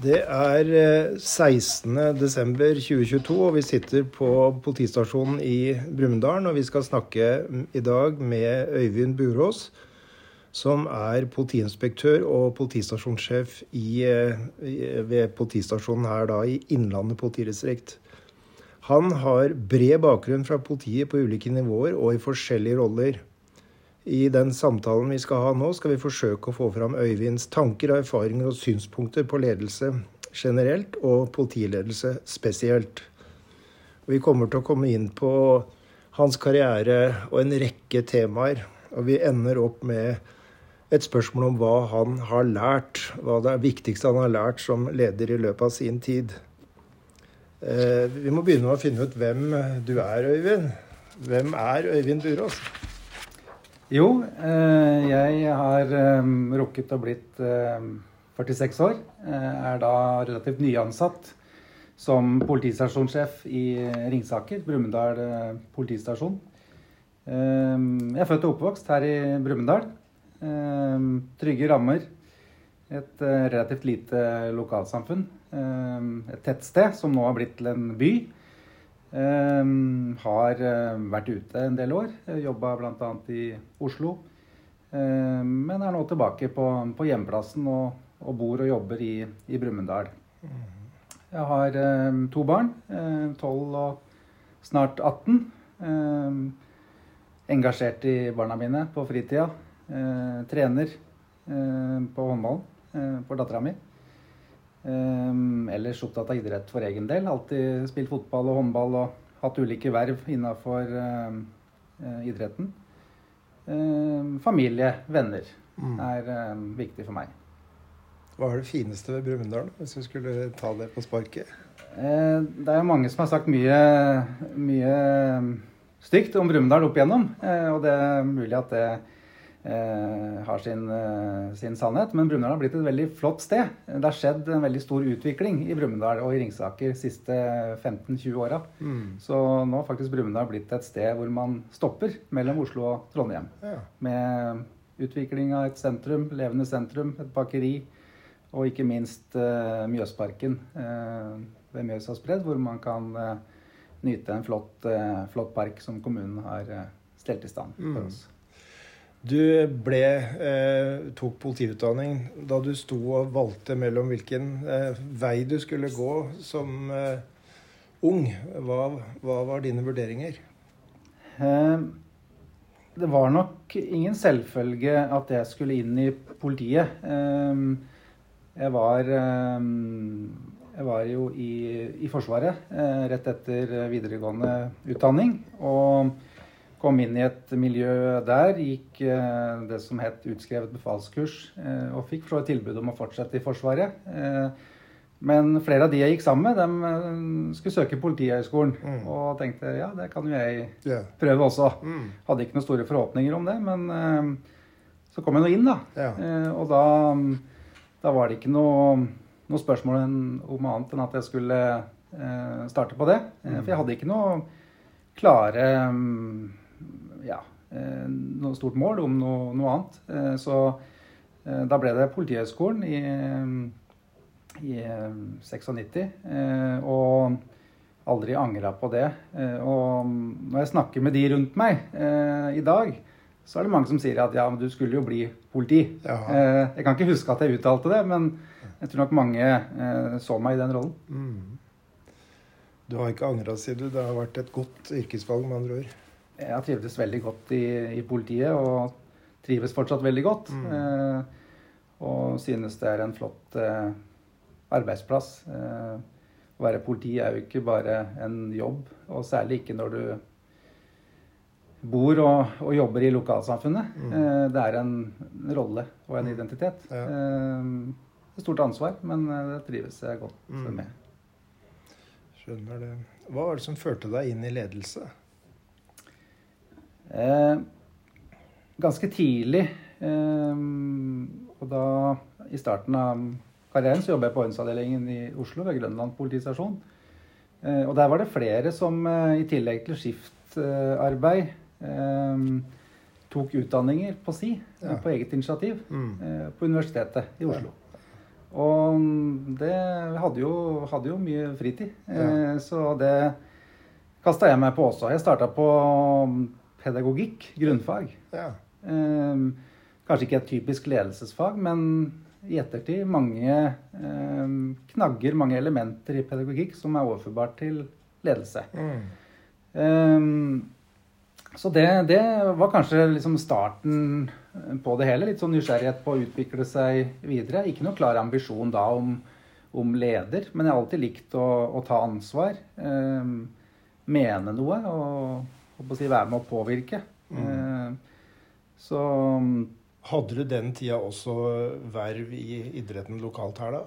Det er 16.12.2022, og vi sitter på politistasjonen i Brumunddal. Og vi skal snakke i dag med Øyvind Burås, som er politiinspektør og politistasjonssjef i, ved politistasjonen her da, i Innlandet politidistrikt. Han har bred bakgrunn fra politiet på ulike nivåer og i forskjellige roller. I den samtalen vi skal ha nå, skal vi forsøke å få fram Øyvinds tanker, erfaringer og synspunkter på ledelse generelt og politiledelse spesielt. Vi kommer til å komme inn på hans karriere og en rekke temaer. Og vi ender opp med et spørsmål om hva han har lært, hva det er viktigste han har lært som leder i løpet av sin tid. Eh, vi må begynne med å finne ut hvem du er, Øyvind. Hvem er Øyvind Burås? Jo, eh, jeg har eh, rukket å blitt 46 år. Er da relativt nyansatt som politistasjonssjef i Ringsaker, Brumunddal politistasjon. Jeg er født og oppvokst her i Brumunddal. Trygge rammer. Et relativt lite lokalsamfunn. Et tettsted som nå har blitt til en by. Um, har uh, vært ute en del år. Jobba bl.a. i Oslo. Um, men er nå tilbake på, på hjemplassen og, og, bor og jobber i, i Brumunddal. Jeg har um, to barn. 12 og snart 18. engasjert i barna mine på fritida. Trener på håndballen for dattera mi. Um, ellers opptatt av idrett for egen del. Alltid spilt fotball og håndball og hatt ulike verv innafor uh, uh, idretten. Uh, familie, venner mm. er viktig for meg. Hva er det fineste ved Brumunddal, hvis du skulle ta det på sparket? det er mange som har sagt mye, mye stygt om Brumunddal opp igjennom. og det er mulig at det eh, har sin, eh, sin, sannhet. Men Brumunddal har blitt et veldig flott sted. Det har skjedd en veldig stor utvikling i Brumunddal og i Ringsaker de siste 15-20 åra. Mm. Så nå har faktisk Brumunddal blitt et sted hvor man stopper mellom Oslo og Trondheim. Ja. Med utvikling av et sentrum, levende sentrum, et bakeri. Og ikke minst eh, Mjøsparken uh, ved Mjøsas bredd, hvor man kan uh, nyte en flott, flott, park som kommunen har stelt i stand for mm. Du ble, eh, tok politiutdanning da du sto og valgte mellom hvilken eh, vei du skulle gå som eh, ung. Hva, hva, var dine vurderinger? Eh, det var nok ingen selvfølge at jeg skulle inn i politiet. Eh, jeg var, eh, jeg var jo i, i Forsvaret rett etter videregående utdanning. og Kom inn i et miljø der, gikk eh, det som het utskrevet befalskurs, eh, og fikk for tilbud om å fortsette i Forsvaret. Eh, men flere av de jeg gikk sammen med, de skulle søke Politihøgskolen. Mm. Og tenkte ja, det kan jo jeg prøve også. Mm. Hadde ikke noen store forhåpninger om det, men så kom jeg nå inn, da. Ja. Og da, da, var det ikke noe, noe spørsmål om annet enn at jeg skulle starte på det. Mm. For jeg hadde ikke noe klare ja, eh, noe stort mål om noe, noe annet. Eh, så eh, da ble det Politihøgskolen i, i 96. Og aldri angra på det. Og når jeg snakker med de rundt meg i dag, så er det mange som sier at ja, men du skulle jo bli politi. Jaha. Jeg kan ikke huske at jeg uttalte det, men jeg tror nok mange så meg i den rollen. Mm. Du har ikke angra, sier du. Det har vært et godt yrkesvalg, med andre ord. Jeg har trivdes veldig godt i, i, politiet og trives fortsatt veldig godt. Mm. Eh, og synes det er en flott eh, arbeidsplass. Eh, å være politi er jo ikke bare en jobb, og særlig ikke når du bor og, og jobber i lokalsamfunnet. Mm. Eh, det er en rolle og en mm. identitet. Ja. Eh, et stort ansvar, men eh, det trives jeg godt mm. med. Skjønner det. Hva var det som førte deg inn i ledelse? Eh, ganske tidlig, eh, og da i starten av karrieren, så jobber jeg på ordensavdelingen i Oslo ved Grønland politistasjon. Eh, og der var det flere som i tillegg til skiftarbeid tok utdanninger på si, ja. på eget initiativ, mm. Eh, på Universitetet i Oslo. Og det hadde jo, hadde jo mye fritid. Ja. Så det kasta jeg meg på også. Jeg starta på pedagogikk, grunnfag. Ja. Kanskje ikke et typisk ledelsesfag, men i ettertid mange knagger, mange elementer i pedagogikk som er overførbart til ledelse. Mm. Um, så det, det, var kanskje liksom starten på det hele. Litt sånn nysgjerrighet på å utvikle seg videre. Ikke noe klar ambisjon da om, om leder, men jeg har alltid likt å, å ta ansvar. Um, mene noe og si, være med å påvirke. Mm. Uh, så Hadde du den tida også verv i idretten lokalt her, da?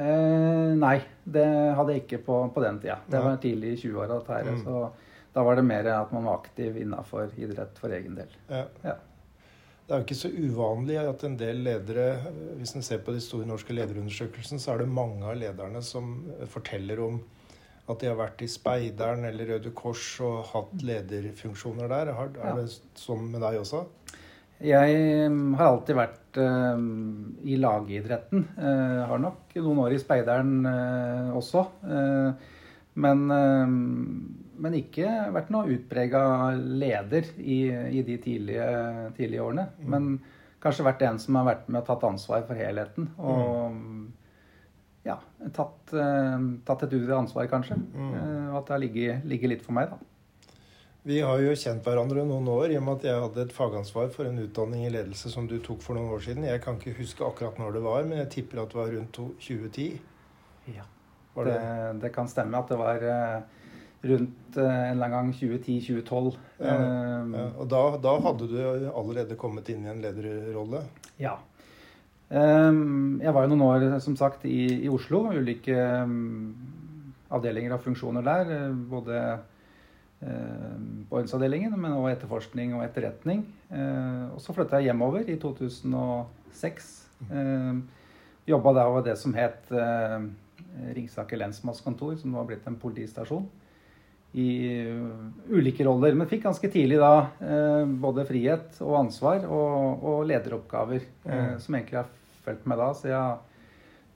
Eh, nei, det hadde jeg ikke på, på den tida. Det var tidlig i 20-åra. Mm. Så da var det mer at man var aktiv innafor idrett for egen del. Ja. Ja. Det er jo ikke så uvanlig at en del ledere, hvis en ser på de store norske lederundersøkelsene, så er det mange av lederne som forteller om at de har vært i Speideren eller Røde Kors og hatt lederfunksjoner der. Er det sånn med deg også? Jeg um, har alltid vært uh, i lagidretten. Uh, har nok noen år i Speideren uh, også. Uh, men, um, men, ikke vært noe utprega leder i, i, de tidlige, tidlige årene. Mm. Men kanskje vært en som har vært med og tatt ansvar for helheten. Og mm. Ja, tatt, tatt et utvidet ansvar, kanskje. Mm. Og at det har ligget, ligget litt for meg, da. Vi har jo kjent hverandre noen år i og med at jeg hadde et fagansvar for en utdanning i ledelse som du tok for noen år siden. Jeg kan ikke huske akkurat når det var, men jeg tipper at det var rundt 2010. Ja, det? Det, det, kan stemme at det var uh, rundt en eller annen gang 2010-2012. Ja, ja. Og da, da, hadde du allerede kommet inn i en lederrolle? Ja. Um, jeg var jo noen år, som sagt, i, i Oslo. Ulike um, avdelinger av funksjoner der. Både Eh, på ordensavdelingen, men også etterforskning og etterretning. Eh, og så flytta jeg hjemover i 2006. Eh, Jobba da over det som het Ringsaker lensmannskontor, som nå har blitt en politistasjon. I ulike roller, men fikk ganske tidlig da både frihet og ansvar og, og lederoppgaver, mm. som egentlig har fulgt med da siden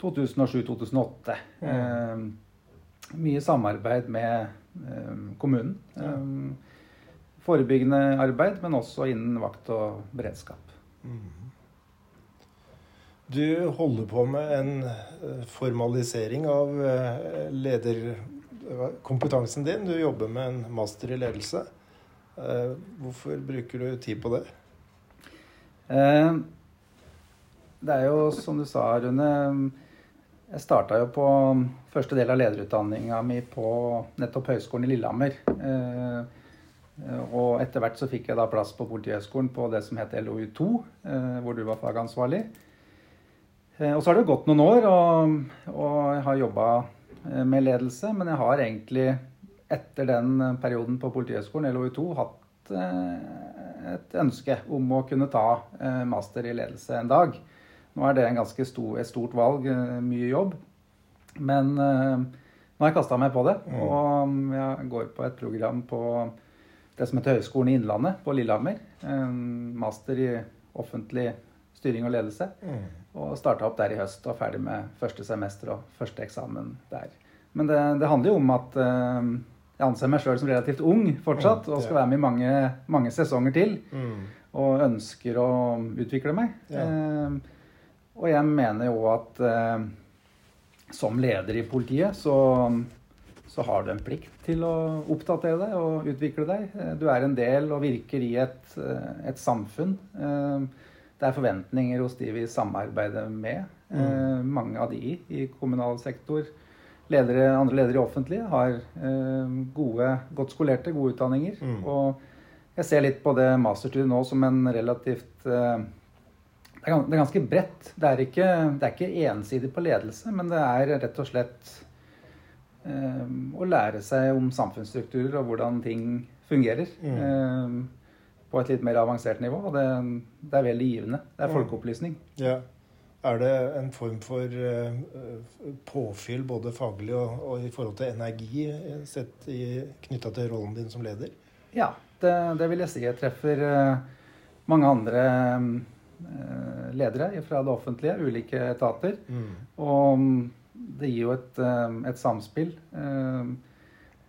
2007-2008. Mm. Mye samarbeid med Eh, kommunen. Eh, forebyggende arbeid, men også innen vakt og beredskap. Mm. Du holder på med en eh, formalisering av lederkompetansen din. Du jobber med en master i ledelse. Hvorfor bruker du tid på det? Det er jo som du sa, Rune jeg starta jo på første del av lederutdanninga mi på nettopp Høgskolen i Lillehammer. Eh, og etter hvert så fikk jeg da plass på Politihøgskolen på det som het LOU2, eh, hvor du var fagansvarlig. Eh, og så har det gått noen år, og, og jeg har jobba med ledelse. Men jeg har egentlig etter den perioden på Politihøgskolen, LOU2, hatt et ønske om å kunne ta master i ledelse en dag. Nå er det en ganske stor, et stort valg, eh, mye jobb. Men uh, nå har jeg kasta meg på det. Mm. Og jeg går på et program på det som heter Høgskolen i Innlandet på Lillehammer. Master i offentlig styring og ledelse. Mm. Og starta opp der i høst og ferdig med første semester og første eksamen der. Men det, det handler jo om at uh, jeg anser meg sjøl som relativt ung fortsatt mm, og skal være med i mange, mange sesonger til. Mm. Og ønsker å utvikle meg. Ja. Og jeg mener jo at eh, som leder i politiet så, så, har du en plikt til å oppdatere deg og utvikle deg. Eh, du er en del og virker i et, eh, et samfunn. Eh, det er forventninger hos de vi samarbeider med. Mm. Mange av de i kommunal sektor. Ledere, andre ledere i offentlig har gode, godt skolerte, gode utdanninger. Mm. Og jeg ser litt på det masterstudiet nå som en relativt det er ganske bredt. Det er, ikke, det er ikke ensidig på ledelse, men det er rett og slett um, å lære seg om samfunnsstrukturer og hvordan ting fungerer. Mm. Um, på et litt mer avansert nivå. Og det, det er veldig givende. Det er mm. folkeopplysning. Ja. Er det en form for uh, påfyll både faglig og, og, i forhold til energi sett knytta til rollen din som leder? Ja, det, det vil jeg si. Jeg treffer uh, mange andre um, Eh, ledere fra det offentlige, ulike etater. Mm. Og det gir jo et, et samspill.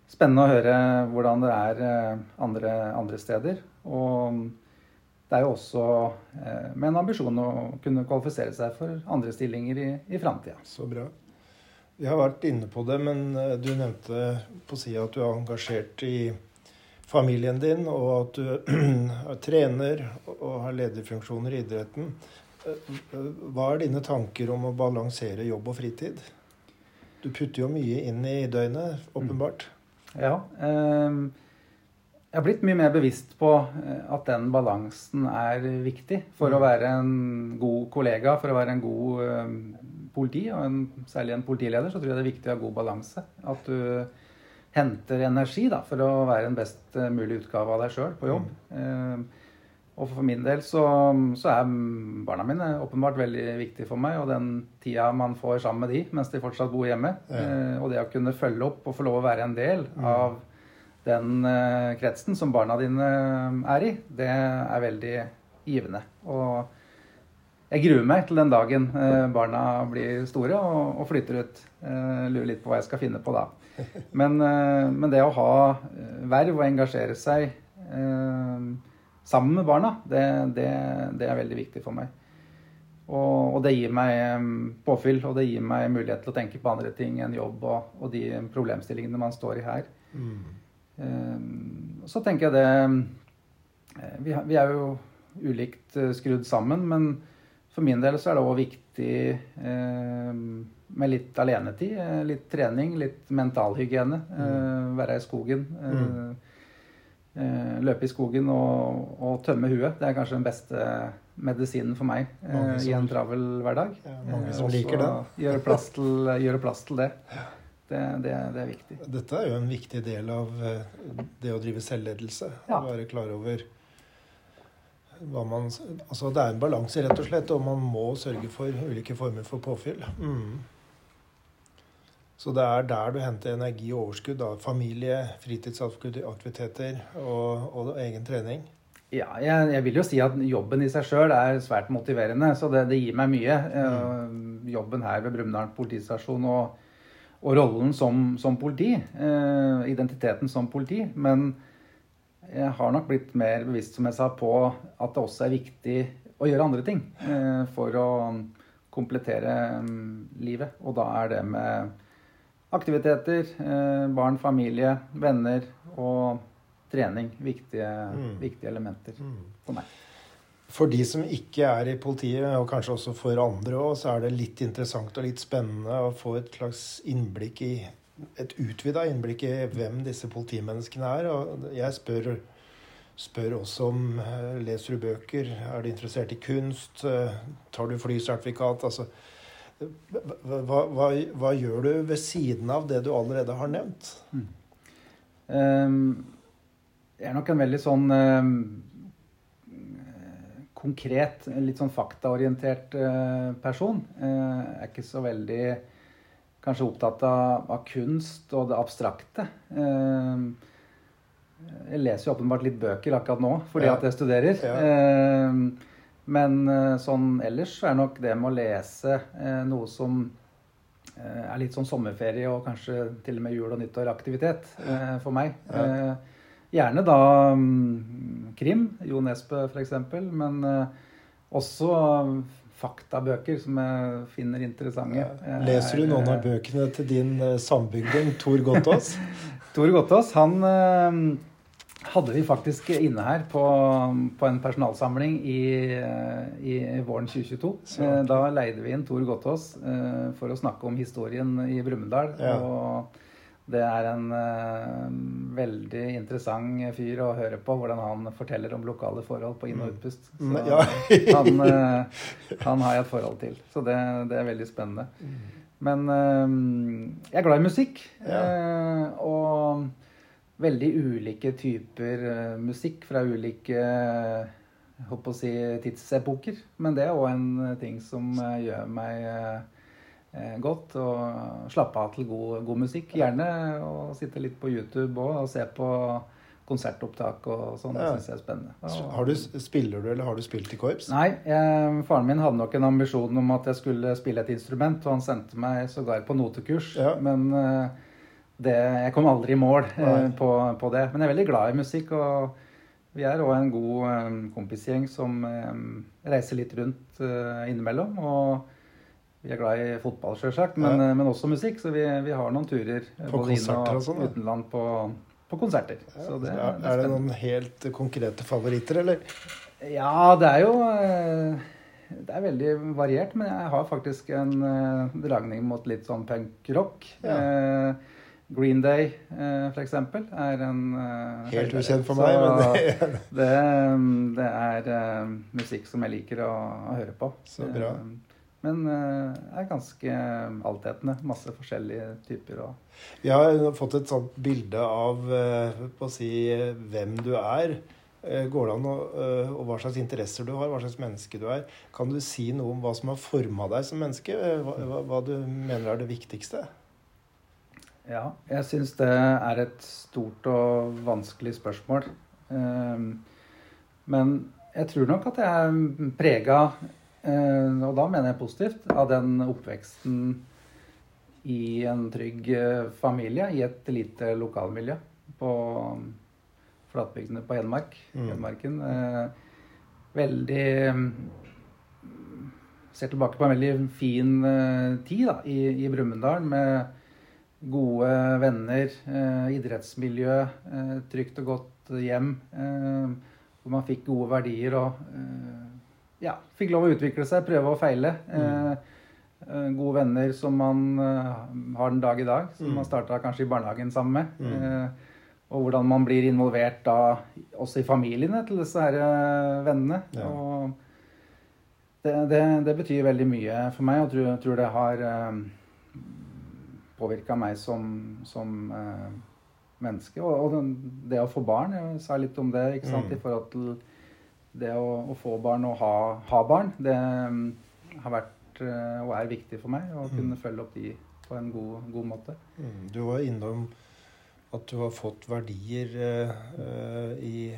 Spennende å høre hvordan det er andre, andre steder. Og det er jo også med en ambisjon å kunne kvalifisere seg for andre stillinger i, i framtida. Så bra. Vi har vært inne på det, men du nevnte på sida at du er engasjert i familien din, og at du er trener og har lederfunksjoner i idretten. Hva er dine tanker om å balansere jobb og fritid? Du putter jo mye inn i døgnet, åpenbart. Ja. Eh, jeg har blitt mye mer bevisst på eh, at den balansen er viktig for å mm. være en god kollega, for å være en god eh, politi, og en, særlig en politileder, så tror jeg det er viktig å ha god balanse. At du henter energi da, for å være en best eh, mulig utgave av deg sjøl på jobb. Mm. Eh, og for min del så, så, er barna mine åpenbart veldig viktig for meg. Og den tida man får sammen med de mens de fortsatt bor hjemme. Ja. Eh, og det å kunne følge opp og få lov å være en del mm. av den kretsen som barna dine er i, det er veldig givende. Og jeg gruer meg til den dagen eh, barna blir store og, og flytter ut. Eh, lurer litt på hva jeg skal finne på da. Men, eh, men det å ha verv og engasjere seg sammen med barna, det, det, det, er veldig viktig for meg. Og, og, det gir meg påfyll, og det gir meg mulighet til å tenke på andre ting enn jobb og, og de problemstillingene man står i her. Mm. Så tenker jeg det vi, vi er jo ulikt skrudd sammen, men for min del så er det òg viktig eh, med litt alenetid. Eh, litt trening, litt mentalhygiene. Eh, mm. være i skogen. Mm. Eh, løpe i skogen og, og, tømme huet. Det er kanskje den beste medisinen for meg eh, i en travel hverdag. Ja, mange som liker det. Gjøre plass, til, gjøre plass til det. Det, det, det, er viktig. Dette er jo en viktig del av det å drive selvledelse. Ja. Å være klar over man, altså det er en balanse, rett og slett, og man må sørge for ulike former for påfyll. Mm. Så det er der du henter energi og overskudd. Da. Familie, fritidsaktiviteter og, og egen trening. Ja, jeg, jeg, vil jo si at jobben i seg sjøl er svært motiverende. Så det, det gir meg mye. Mm. jobben her ved Brumunddal politistasjon og, og, rollen som, som politi. Uh, identiteten som politi. Men jeg har nok blitt mer bevisst, som jeg sa, på at det også er viktig å gjøre andre ting eh, for å komplettere mm, livet. Og da er det med aktiviteter, eh, barn, familie, venner og trening viktige, mm. viktige elementer mm. for meg. For de som ikke er i politiet, og kanskje også for andre òg, så er det litt interessant og litt spennende å få et slags innblikk i et utvida innblikk i hvem disse politimenneskene er. Og jeg spør, spør også om eh, leser du bøker, er du interessert i kunst, eh, tar du flysertifikat? Altså, hva, hva, hva, gjør du ved siden av det du allerede har nevnt? Mm. Jeg er nok en veldig sånn um, konkret, litt sånn faktaorientert person. Jeg er ikke så veldig kanskje opptatt av, av, kunst og det abstrakte. Eh, jeg leser jo åpenbart litt bøker akkurat nå fordi ja. at jeg studerer. Ja. Eh, men eh, sånn ellers så er nok det med å lese noe som er litt sånn sommerferie og kanskje til og med jul- og nyttår-aktivitet for meg. Ja. Gjerne da um, krim, Jo Nesbø f.eks., men også faktabøker som jeg finner interessante. Leser du noen av bøkene til din uh, sambygding Tor Gottaas? Tor Gottaas, han uh, hadde vi faktisk inne her på, på en personalsamling i, i våren 2022. da leide vi inn Tor Gottaas for å snakke om historien i Brumunddal. Ja. og det er en uh, veldig interessant fyr å høre på, hvordan han forteller om lokale forhold på inn- og mm. utpust. Så mm, ja. han, uh, han, har jeg et forhold til. Så det, det er veldig spennende. Men uh, jeg er glad i musikk. Ja. og veldig ulike typer musikk fra ulike håper å si, tidsepoker. Men det er òg en ting som gjør meg godt. Og slappe av til god, god, musikk. Gjerne og sitte litt på YouTube òg og se på konsertopptak og sånn. Det syns jeg er spennende. Har du, spiller du, eller har du spilt i korps? Nei, jeg, faren min hadde nok en ambisjon om at jeg skulle spille et instrument, og han sendte meg sågar på notekurs. Ja. Men eh, det, jeg kom aldri i mål eh, på, på det. Men jeg er veldig glad i musikk, og vi er òg en god eh, kompisgjeng som eh, reiser litt rundt eh, innimellom. Og vi er glad i fotball, sjølsagt, men, Ja. men også musikk. Så vi, vi har noen turer eh, På både inn og og sånn, utenland på, på konserter. Så det, er, det er det noen helt konkrete favoritter, eller? Ja, det er jo eh, Det er veldig variert, men jeg har faktisk en eh, dragning mot litt sånn punkrock. Ja. Eh, Green Day, eh, eksempel, er en eh, Helt ukjent for Så meg, men det, det, det er eh, musikk som jeg liker å, å høre på. Så bra. Eh, Men det er ganske altetende. Masse forskjellige typer. Og, Vi har fått et sånt bilde av eh, på å si, eh, hvem du er. Eh, Går det an å, eh, og hva slags interesser du har, hva slags menneske du er. Kan du si noe om hva som har forma deg som menneske? Eh, Hva, hva, hva du mener er det viktigste? Ja, jeg syns det er et stort og vanskelig spørsmål. Men jeg tror nok at jeg er prega, og da mener jeg positivt, av den oppveksten i en trygg eh, familie i et lite lokalmiljø på flatbygdene på Hedmark. Mm. Hedmarken. Eh, Veldig mm, Ser tilbake på en veldig fin eh, tid da, i, i Brumunddal med gode venner, eh, idrettsmiljø, eh, trygt og godt hjem. Eh, hvor man fikk gode verdier og eh, ja, fikk lov å utvikle seg, prøve og feile. Eh, eh, gode venner som man eh, har den dag i dag, som Mm. man starta kanskje i barnehagen sammen med. Mm. Eh, og hvordan man blir involvert da også i familiene til disse her eh, vennene. Ja. Og det, det, det betyr veldig mye for meg, og tror, tror det har eh, påvirka meg som, som eh, menneske. Og, og det å få barn, jeg sa litt om det ikke sant, Mm. i forhold til det å, å få barn og ha, ha barn. Det mm, har vært eh, og er viktig for meg å kunne Mm. følge opp de på en god, god måte. Mm, Du var innom at du har fått verdier eh, eh, i,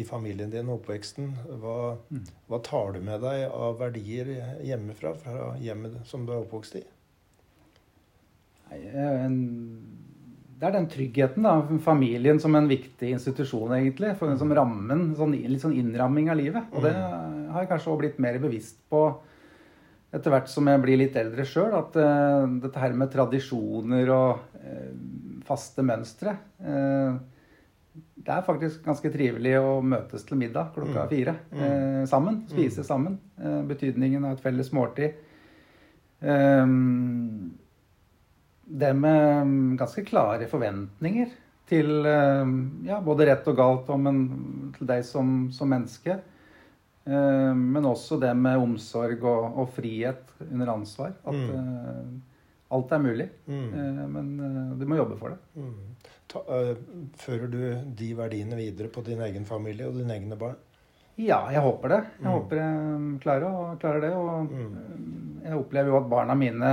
i familien din og oppveksten. Hva, Mm. hva tar du med deg av verdier hjemmefra, fra hjemmet som du er oppvokst i? Nei, eh, en, det er den tryggheten, da. Familien som en viktig institusjon, egentlig. For, som rammen, sånn, litt sånn innramming av livet. Og det har jeg kanskje også blitt mer bevisst på etter hvert som jeg blir litt eldre sjøl. At uh, dette her med tradisjoner og uh, faste mønstre uh, Det er faktisk ganske trivelig å møtes til middag klokka Mm. fire Mm. sammen. Spise sammen. Betydningen av et felles måltid. Um, det med mm, ganske klare forventninger til eh, ja, både rett og galt om en, til deg som, som menneske. Eh, men også det med omsorg og, og frihet under ansvar. At Mm. eh, alt er mulig. Mm. Eh, men eh, du må jobbe for det. Mm. Ta, fører du de verdiene videre på din egen familie og dine egne barn? Ja, jeg håper det. Jeg Mm. håper jeg klarer, klarer det. Og Mm. jeg opplever jo at barna mine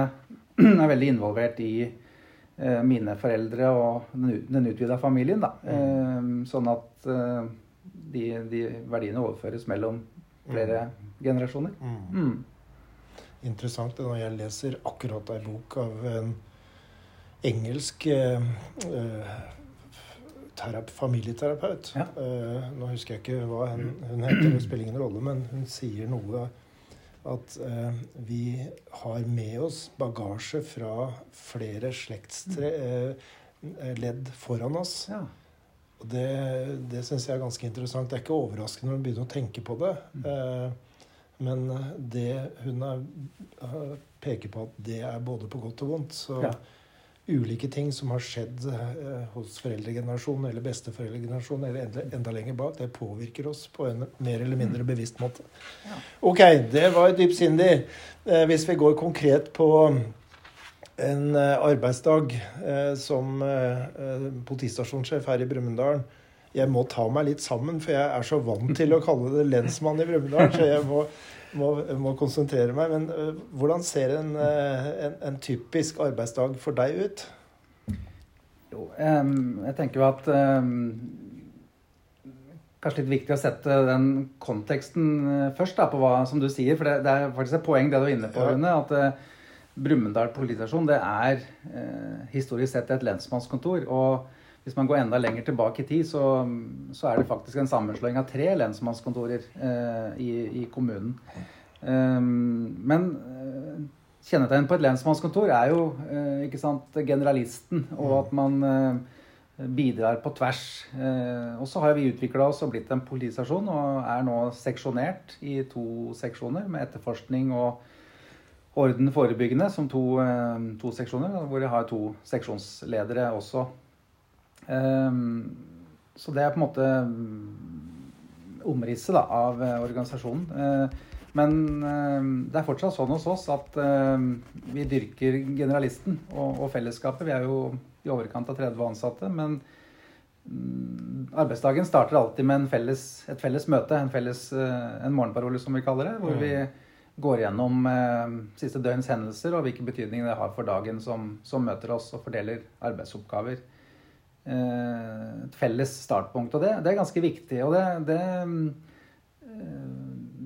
er veldig involvert i eh, mine foreldre og den, den utvida familien. Da. Eh, sånn at eh, de, de verdiene overføres mellom flere generasjoner. Mm. Mm. Interessant når jeg leser akkurat ei bok av en engelsk eh, eh, terap, familieterapeut. Ja. Eh, nå husker jeg ikke hva hun, hun heter, det spiller ingen rolle, men hun sier noe at eh, vi har med oss bagasje fra flere slektsledd foran oss. Ja. Og det, det syns jeg er ganske interessant. Det er ikke overraskende når man begynner å tenke på det. Eh, men det hun er, eh, peker på at det er både på godt og vondt. Så Ja. Ulike ting som har skjedd eh, hos foreldregenerasjonen eller besteforeldregenerasjonen eller enda, enda lenger bak, det påvirker oss på en mer eller mindre bevisst måte. Ok, det var dypsindig. Eh, hvis vi går konkret på en eh, arbeidsdag som politistasjonssjef her i Brumunddal. Jeg må ta meg litt sammen, for jeg er så vant til å kalle det lensmann i Brumunddal. Så jeg må, må, må konsentrere meg. Men uh, hvordan ser en, uh, en, en typisk arbeidsdag for deg ut? Jo, um, jeg tenker jo at um, kanskje litt viktig å sette den konteksten eh, først, da, på hva som du sier. For det, det er faktisk et poeng det du er inne på, Rune. At eh, Brumunddal politistasjon det er historisk sett et lensmannskontor. Og hvis man går enda lenger tilbake i tid, så, så er det faktisk en sammenslåing av tre lensmannskontorer eh, i, i, kommunen. Um, men eh, kjennetegn på et lensmannskontor er jo eh, ikke sant, generalisten, og at man bidrar på tvers. Eh, og så har vi utvikla oss og blitt en politistasjon og er nå seksjonert i to seksjoner med etterforskning og orden forebyggende som to, eh, to seksjoner, hvor jeg har to seksjonsledere også. Eh, så det er på en måte omrisset av organisasjonen. Men det er fortsatt sånn hos oss at vi dyrker generalisten og, fellesskapet. Vi er jo i overkant av 30 ansatte. Men mm, arbeidsdagen starter alltid med felles, et felles møte, en, felles, eh, en morgenparole som vi kaller det. Hvor vi går gjennom eh, siste døgns hendelser og hvilken betydning det har for dagen som, som møter oss og fordeler arbeidsoppgaver. Eh, et felles startpunkt. Og det, det er ganske viktig. Og det, det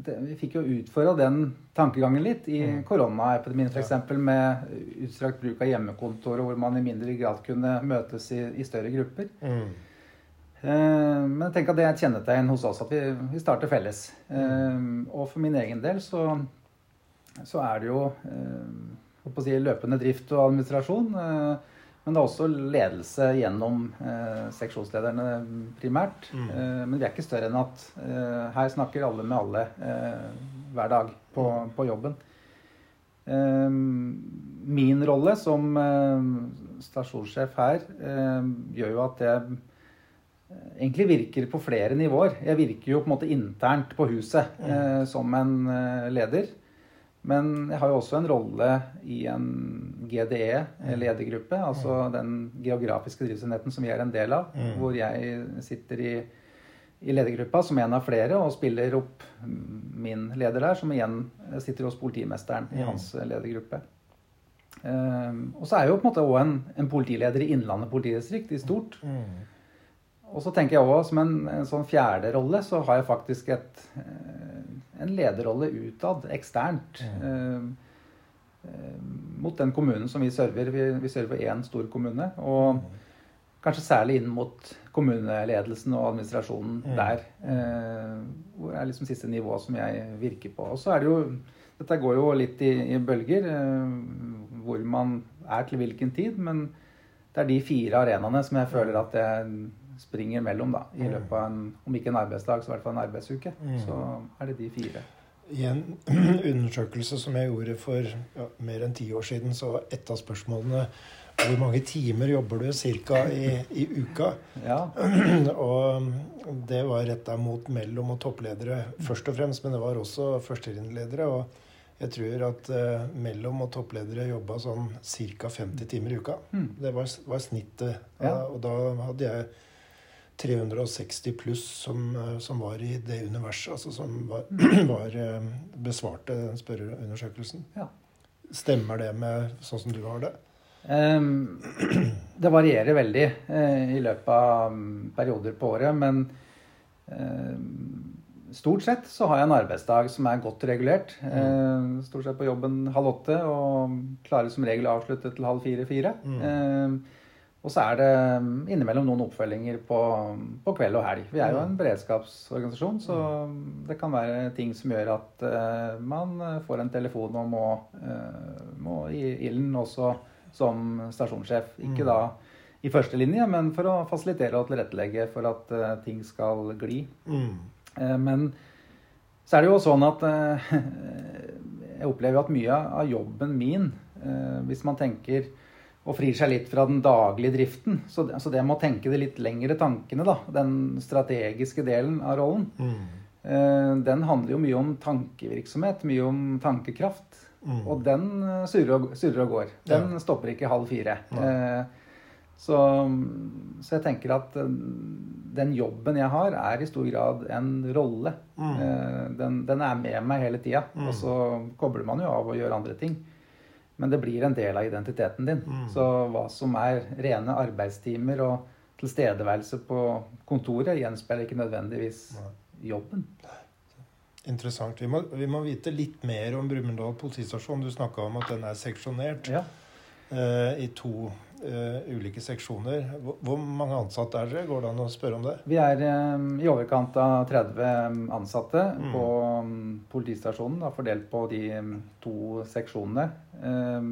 det vi fikk jo utfordra den tankegangen litt i mm. koronaepidemien f.eks. med utstrakt bruk av hjemmekontor, hvor man i mindre grad kunne møtes i, i større grupper. Mm. Eh, men tenk at det er et kjennetegn hos oss at vi, vi starter felles. Mm. Eh, og for min egen del så, så er det jo eh, si, løpende drift og administrasjon. Men det er også ledelse gjennom eh, seksjonslederne primært. Mm. Eh, men vi er ikke større enn at eh, her snakker alle med alle eh, hver dag på, mm. på jobben. Eh, min rolle som eh, stasjonssjef her gjør jo at jeg egentlig virker på flere nivåer. Jeg virker jo på en måte internt på huset mm. som en leder. Men jeg har jo også en rolle i en GDE, ledergruppe, altså mm. den geografiske driftsenheten som vi er en del av, mm. hvor jeg sitter i, i, ledergruppa som en av flere og spiller opp min leder der, som igjen sitter hos politimesteren i mm. hans ledergruppe. Um, og så er jeg jo på en måte òg en, en, politileder i Innlandet politidistrikt i stort. Og så tenker jeg også som en, en sånn fjerde rolle, så har jeg faktisk et en lederrolle utad, eksternt. Mm. Eh, mot den kommunen som vi server. Vi, vi server én stor kommune. Og mm. kanskje særlig inn mot kommuneledelsen og administrasjonen mm. der. Eh, hvor er liksom siste nivå som jeg virker på. Og så er det jo Dette går jo litt i, i bølger, eh, hvor man er til hvilken tid. Men det er de fire arenaene som jeg føler at jeg springer mellom da, i løpet av en, om ikke en arbeidsdag, så i hvert fall en arbeidsuke. Mm. Så er det de fire. I en undersøkelse som jeg gjorde for ja, mer enn ti år siden, så var et av spørsmålene hvor mange timer jobber du ca. I, i, uka? Ja. og det var retta mot mellom- og toppledere først og fremst, men det var også førstelinjeledere. Og jeg tror at uh, mellom- og toppledere jobba sånn ca. 50 timer i uka. Mm. Det var, var snittet. Ja. og da hadde jeg 360 pluss som, eh, som, var i det universet, altså som var, var eh, besvarte den spørreundersøkelsen. Ja. Stemmer det med sånn som du har det? Um, det varierer veldig uh, i løpet av um, perioder på året, men uh, stort sett så har jeg en arbeidsdag som er godt regulert. Mm. Uh, stort sett på jobben halv åtte og klarer som regel å avslutte til halv fire-fire. Mm. Og så er det mm, innimellom noen oppfølginger på, på, kveld og helg. Vi er jo en mm. beredskapsorganisasjon, så det kan være ting som gjør at uh, man får en telefon og må, uh, må i ilden også som stasjonssjef. Ikke mm. da i første linje, men for å fasilitere og tilrettelegge for at uh, ting skal gli. Mm. men så er det jo sånn at jeg opplever at mye av jobben min, hvis man tenker og frir seg litt fra den daglige driften. Så det, så det med å tenke de litt lengre tankene, da, den strategiske delen av rollen, mm. eh, den handler jo mye om tankevirksomhet, mye om tankekraft. Mm. Og den eh, surrer og, surrer og går. Den ja. stopper ikke halv fire. Eh, så, så, jeg tenker at eh, den jobben jeg har, er i stor grad en rolle. Mm. Eh, den, den, er med meg hele tida. Mm. Og så kobler man jo av og gjør andre ting. Men det blir en del av identiteten din. Mm. Så hva som er rene arbeidstimer og tilstedeværelse på kontoret gjenspeiler ikke nødvendigvis jobben. Interessant. Vi må, vi må vite litt mer om Brumunddal politistasjon. Du snakka om at den er seksjonert Ja. eh, i to eh, ulike seksjoner. Hvor, hvor mange ansatte er dere? Går det an å spørre om det? Vi er um, i overkant av 30 ansatte Mm. på um, politistasjonen, da, fordelt på de um, to seksjonene. Eh,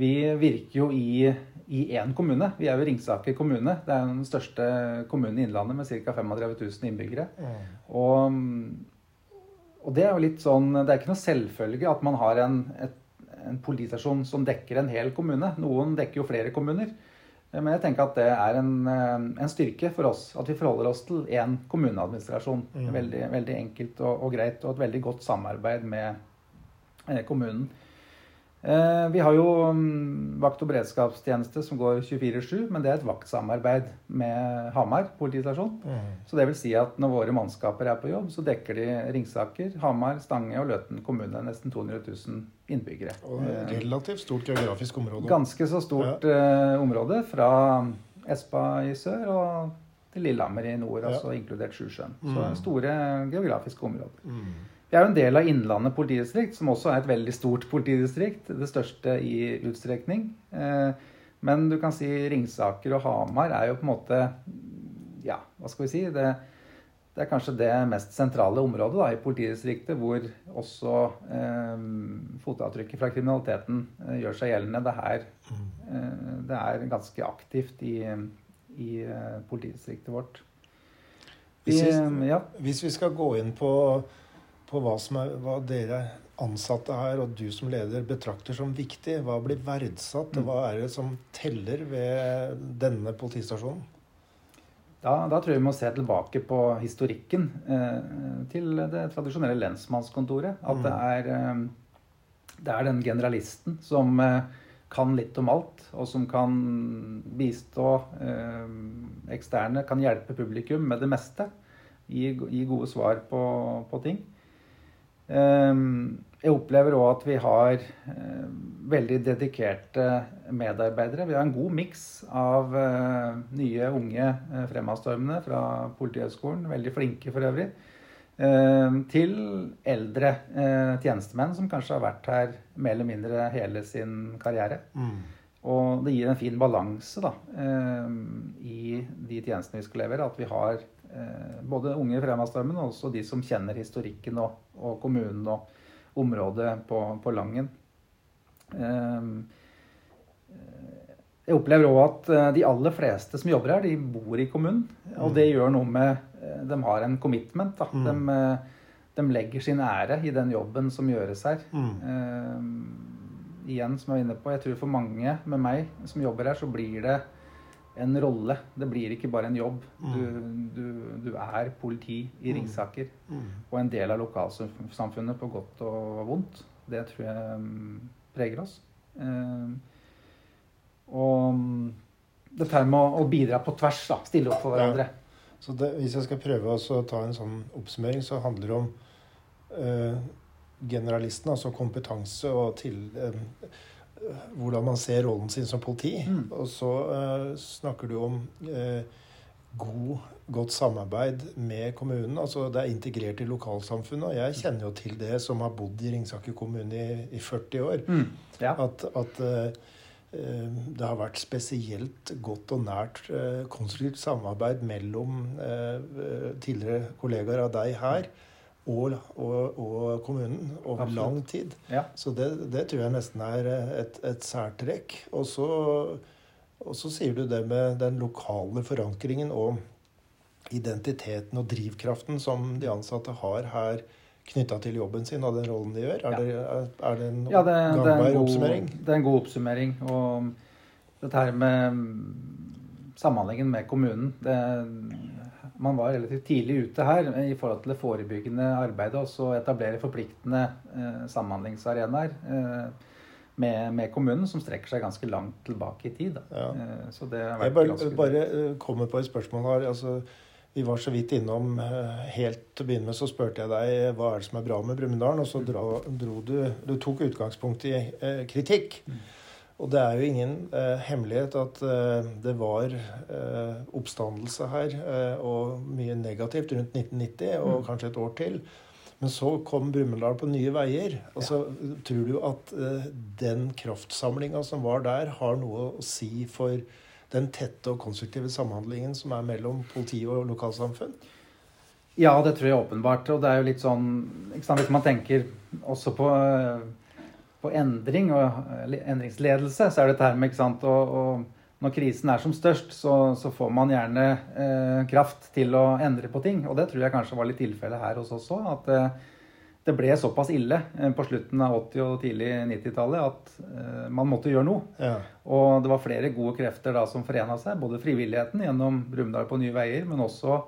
vi virker jo i, i én kommune. Vi er jo Ringsaker kommune. Det er den største kommunen i Innlandet med ca. 35 000 innbyggere. Og, og det er jo litt sånn Det er ikke noe selvfølge at man har en, et, en politistasjon som dekker en hel kommune. Noen dekker jo flere kommuner. Eh, Men jeg tenker at det er en, eh, en styrke for oss. At vi forholder oss til én kommuneadministrasjon. Mm. Veldig, veldig enkelt og, og greit, og et veldig godt samarbeid med eh, kommunen. Eh, Vi har jo mm, vakt- og beredskapstjeneste som går 24-7, men det er et vaktsamarbeid med Hamar politistasjon. Mm. Så det vil si at når våre mannskaper er på jobb, så dekker de Ringsaker, Hamar, Stange og Løten kommune. Nesten 200 000 innbyggere. Og Eh, relativt stort geografisk område. Ganske så stort ja. område fra Espa i sør og til Lillehammer i nord, Ja. altså inkludert Sjusjøen. Mm. Så store geografiske områder. Mm. Vi er jo en del av Innlandet politidistrikt, som også er et veldig stort politidistrikt. Det største i utstrekning. Eh, Men du kan si Ringsaker og Hamar er jo på en måte Ja, hva skal vi si? Det, det er kanskje det mest sentrale området da, i politidistriktet, hvor også eh, fotavtrykket fra kriminaliteten eh, gjør seg gjeldende. Det, her, eh, det er ganske aktivt i, i eh, politidistriktet vårt. Vi, Hvis vi- eh, ja. Hvis vi skal gå inn på, på hva, som er, hva dere ansatte her og du som leder betrakter som viktig, hva blir verdsatt, og hva er det som teller ved denne politistasjonen? Da, da tror jeg vi må se tilbake på historikken eh, til det tradisjonelle lensmannskontoret. At det, er, eh, det er den generalisten som eh, kan litt om alt, og som kan bistå eh, eksterne, kan hjelpe publikum med det meste. Gi, gi gode svar på, på ting. Eh, jeg opplever òg at vi har eh, veldig dedikerte medarbeidere. Vi har en god miks av eh, nye, unge eh, fremadstormende fra Politihøgskolen, veldig flinke for øvrig, eh, til eldre tjenestemenn som kanskje har vært her mer eller mindre hele sin karriere. Og det gir en fin balanse da, eh, i de tjenestene vi skal levere. At vi har både unge fremadstormende og også de som kjenner historikken og, og kommunen og området på, på Langen. Eh, jeg opplever òg at eh, de aller fleste som jobber her, de bor i kommunen. Og det gjør noe med eh, De har en commitment. Da. Mm. De, eh, de legger sin ære i den jobben som gjøres her. Mm. Eh, igjen, som jeg var inne på, jeg tror for mange med meg som jobber her, så blir det en rolle. Det blir ikke bare en jobb. Du, du, du er politi i Ringsaker. Mm. Og en del av lokalsamfunnet på godt og vondt. Det tror jeg mm, preger oss. Eh, og mm, dette med å, bidra på tvers, da. Stille opp for Ja. hverandre. Så det, hvis jeg skal prøve å ta en sånn oppsummering, så handler det om eh, generalisten, altså kompetanse og til eh, hvordan man ser rollen sin som politi. Mm. Og så uh, snakker du om uh, god, godt samarbeid med kommunen. Altså det er integrert i lokalsamfunnet. Og jeg kjenner jo til det som har bodd i Ringsaker kommune i, i 40 år. Mm. Ja. At, at eh, det har vært spesielt godt og nært konstruktivt samarbeid mellom tidligere kollegaer av deg her og, og, og kommunen over Absolutt. lang tid. ja. Så det, det tror jeg nesten er eh, et, et særtrekk. Og så, og så sier du det med den lokale forankringen og identiteten og drivkraften som de ansatte har her knytta til jobben sin og den rollen de gjør. Er, Ja. det, er, det en Ja, det, gangbar en god, oppsummering? det er en god oppsummering. Og dette her med samhandlingen med kommunen det, Man var relativt tidlig ute her i forhold til det forebyggende arbeidet og så etablere forpliktende eh, samhandlingsarenaer eh, med, med kommunen, som strekker seg ganske langt tilbake i tid. Ja. Eh, så det har Jeg vært bare, ganske bare eh, kommer på et spørsmål her. Altså, vi var så vidt innom eh, Helt til å begynne med så spurte jeg deg hva er det som er bra med Brumunddal, og så dro, dro du Du tok utgangspunkt i eh, kritikk. Og det er jo ingen eh, hemmelighet at eh, det var eh, oppstandelse her, eh, og mye negativt rundt 1990, og mm. kanskje et år til. Men så kom Brumunddal på nye veier. Altså, ja. Tror du at eh, den kraftsamlinga som var der, har noe å si for den tette og konstruktive samhandlingen som er mellom politi og lokalsamfunn? Ja, det tror jeg åpenbart. Og det er jo litt sånn Hvis man tenker også på eh, på endring og endringsledelse, så er dette her med ikke sant, og, og når krisen er som størst, så, så får man gjerne eh, kraft til å endre på ting. Og det tror jeg kanskje var litt tilfellet her hos oss òg. At eh, det ble såpass ille eh, på slutten av 80- og tidlig 90-tallet at eh, man måtte gjøre noe. Ja. Og det var flere gode krefter da som forena seg. Både frivilligheten gjennom Brumunddal på Nye Veier, men også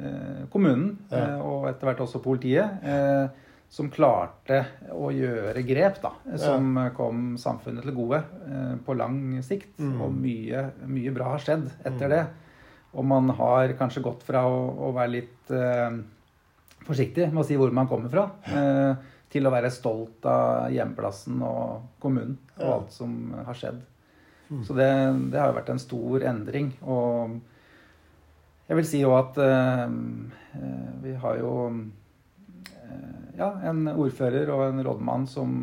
eh, kommunen. Ja. Eh, og etter hvert også politiet som klarte å gjøre grep da, som ja. kom samfunnet til gode eh, på lang sikt. Mm. Og mye, mye, bra har skjedd etter mm. det. Og man har kanskje gått fra å, å være litt eh, forsiktig med å si hvor man kommer fra, eh, til å være stolt av hjemplassen og kommunen og ja. alt som har skjedd. Mm. Så det, det, har jo vært en stor endring. Og jeg vil si jo at eh, eh, vi har jo ja, en ordfører og en rådmann som,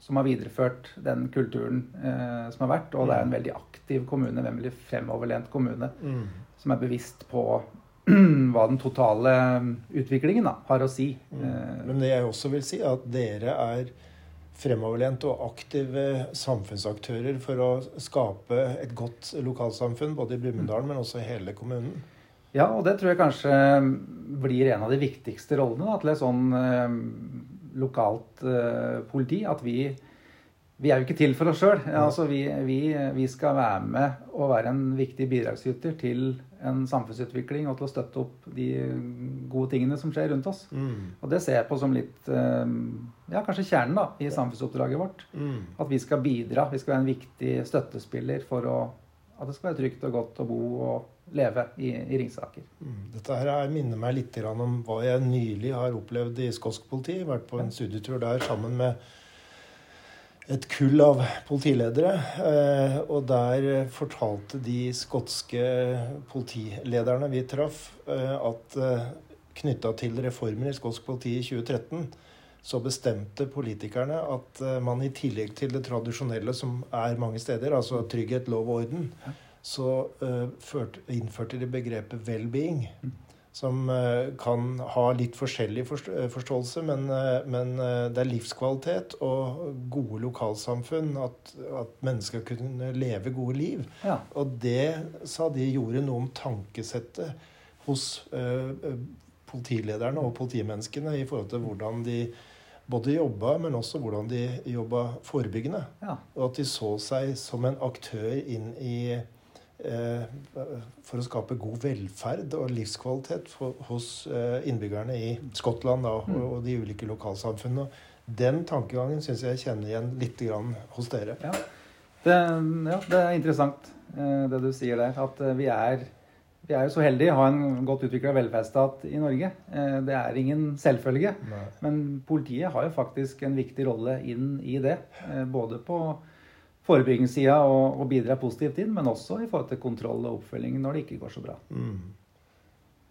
som har videreført den kulturen eh, som har vært. Og det er en mm. veldig aktiv kommune, nemlig fremoverlent kommune, mm. som er bevisst på hva den totale utviklingen da, har å si. Mm. Eh, Men det jeg også vil si, er at dere er fremoverlent og aktive samfunnsaktører for å skape et godt lokalsamfunn, både i Brumunddal, men også i hele kommunen. Ja, og det tror jeg kanskje blir en av de viktigste rollene da, til et sånn eh, lokalt eh, politi. At vi, vi er jo ikke til for oss sjøl. Altså, vi, vi, vi, skal være med og være en viktig bidragsyter til en samfunnsutvikling og til å støtte opp de gode tingene som skjer rundt oss. Mm. Og det ser jeg på som litt eh, ja, kanskje kjernen da, i samfunnsoppdraget vårt. Mm. At vi skal bidra. Vi skal være en viktig støttespiller for å, at det skal være trygt og godt å bo og leve i, i Ringsaker. Mm. Dette her minner meg litt om hva jeg nylig har opplevd i skotsk politi. Vært på en studietur der sammen med et kull av politiledere. Eh, og der fortalte de skotske politilederne vi traff, eh, at eh, knytta til reformer i skotsk politi i 2013 så bestemte politikerne at man i tillegg til det tradisjonelle som er mange steder, altså trygghet, lov og orden, så uh, ført, innførte de begrepet well-being. Som uh, kan ha litt forskjellig eh, forståelse, men, men det er livskvalitet og gode lokalsamfunn. At, at mennesker kunne leve gode liv. Ja. Og det, sa de, gjorde noe om tankesettet hos politilederne og politimenneskene i forhold til hvordan de både jobba, men også hvordan de jobba forebyggende. Ja. Og at de så seg som en aktør inn i Eh, for å skape god velferd og livskvalitet hos eh, innbyggerne i Skottland da, og, og, de ulike lokalsamfunnene. Den tankegangen syns jeg kjenner igjen litt hos dere. Ja. Det, ja, det er interessant eh, det du sier der. At vi er, vi er jo så heldige å ha en godt utvikla velferdsstat i Norge. Det er ingen selvfølge. Nei. Men politiet har jo faktisk en viktig rolle inn i det. Både på forebyggingssida og, og bidra positivt inn, men også i forhold til kontroll og oppfølging når det ikke går så bra. Mm.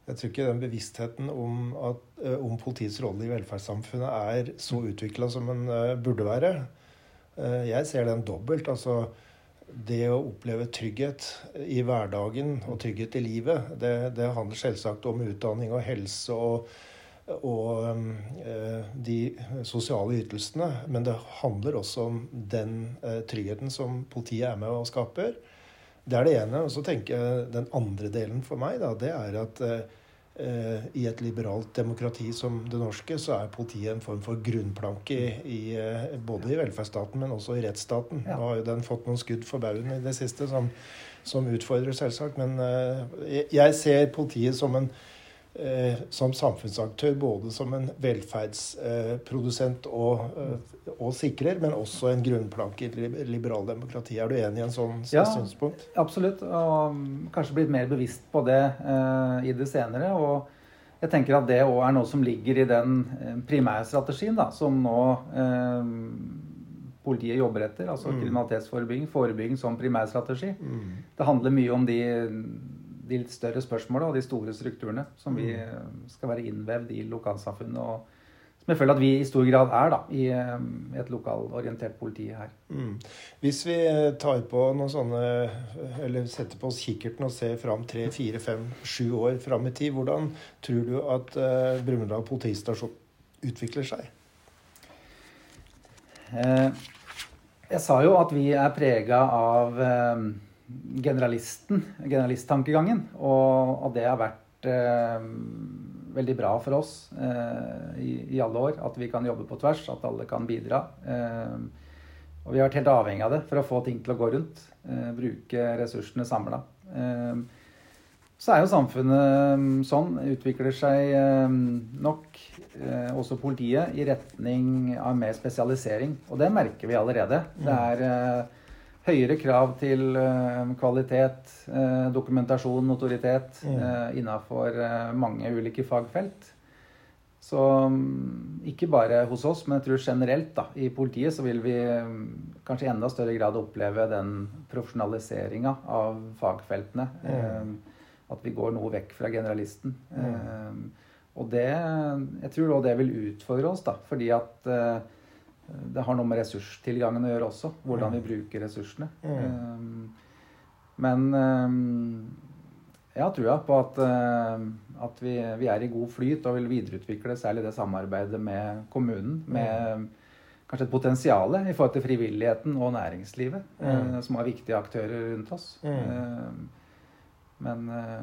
Jeg tror ikke den bevisstheten om, at, eh, om, politiets rolle i velferdssamfunnet er så utvikla som den uh, burde være. Uh, jeg ser den dobbelt. Altså det å oppleve trygghet i hverdagen og trygghet i livet, det, det handler selvsagt om utdanning og helse og og eh, de sosiale ytelsene. Men det handler også om den eh, tryggheten som politiet er med og skaper. Det er det ene. Og så tenker jeg den andre delen for meg, da, det er at eh, i et liberalt demokrati som det norske, så er politiet en form for grunnplanke i, i, både i velferdsstaten, men også i rettsstaten. Nå har jo den fått noen skudd for baugen i det siste, som, som utfordrer, selvsagt. Men jeg ser politiet som en som samfunnsaktør, både som en velferdsprodusent og, eh, og, sikrer, men også en grunnplanke i liberaldemokrati. Er du enig i en sånn ja, synspunkt? Absolutt, og kanskje blitt mer bevisst på det eh, i det senere. og jeg tenker at det òg er noe som ligger i den primærstrategien da, som nå eh, politiet jobber etter. Altså Mm. kriminalitetsforebygging, forebygging som primærstrategi. Mm. Det handler mye om de, de litt større spørsmålene og de store strukturene som vi Mm. eh, skal være innvevd i lokalsamfunnet. og som jeg føler at vi i stor grad er da, i eh, et lokalorientert politi her. Mm. Hvis vi tar på noen sånne Eller setter på oss kikkerten og ser fram tre, fire, fem, sju år fram i tid, hvordan tror du at uh, Brumunddal politistasjon utvikler seg? Eh, Jeg sa jo at vi er prega av eh, generalisten, generalisttankegangen, og og, det har vært eh, veldig bra for oss eh, i, i alle år. At vi kan jobbe på tvers, at alle kan bidra. Eh, og vi har vært helt avhengig av det for å få ting til å gå rundt. Eh, bruke ressursene samla. Eh, så er jo samfunnet mm, sånn, utvikler seg eh, nok, også politiet, i retning av mer spesialisering. Og det merker vi allerede. Det er eh, høyere krav til eh, kvalitet, eh, dokumentasjon, notoritet Mm. eh, innafor mange ulike fagfelt. Så mm, ikke bare hos oss, men jeg tror generelt da, i politiet så vil vi mm, kanskje i enda større grad oppleve den profesjonaliseringa av fagfeltene. Mm. At vi går noe vekk fra generalisten. Eh, og det Jeg tror også det vil utfordre oss, da, fordi at det har noe med ressurstilgangen å gjøre også. Hvordan vi bruker ressursene. Eh, men eh, jeg har trua på at, eh, at vi, vi er i god flyt og vil videreutvikle særlig det samarbeidet med kommunen. Med kanskje et potensial i forhold til frivilligheten og næringslivet, eh, som er viktige aktører rundt oss. Mm. Men, eh,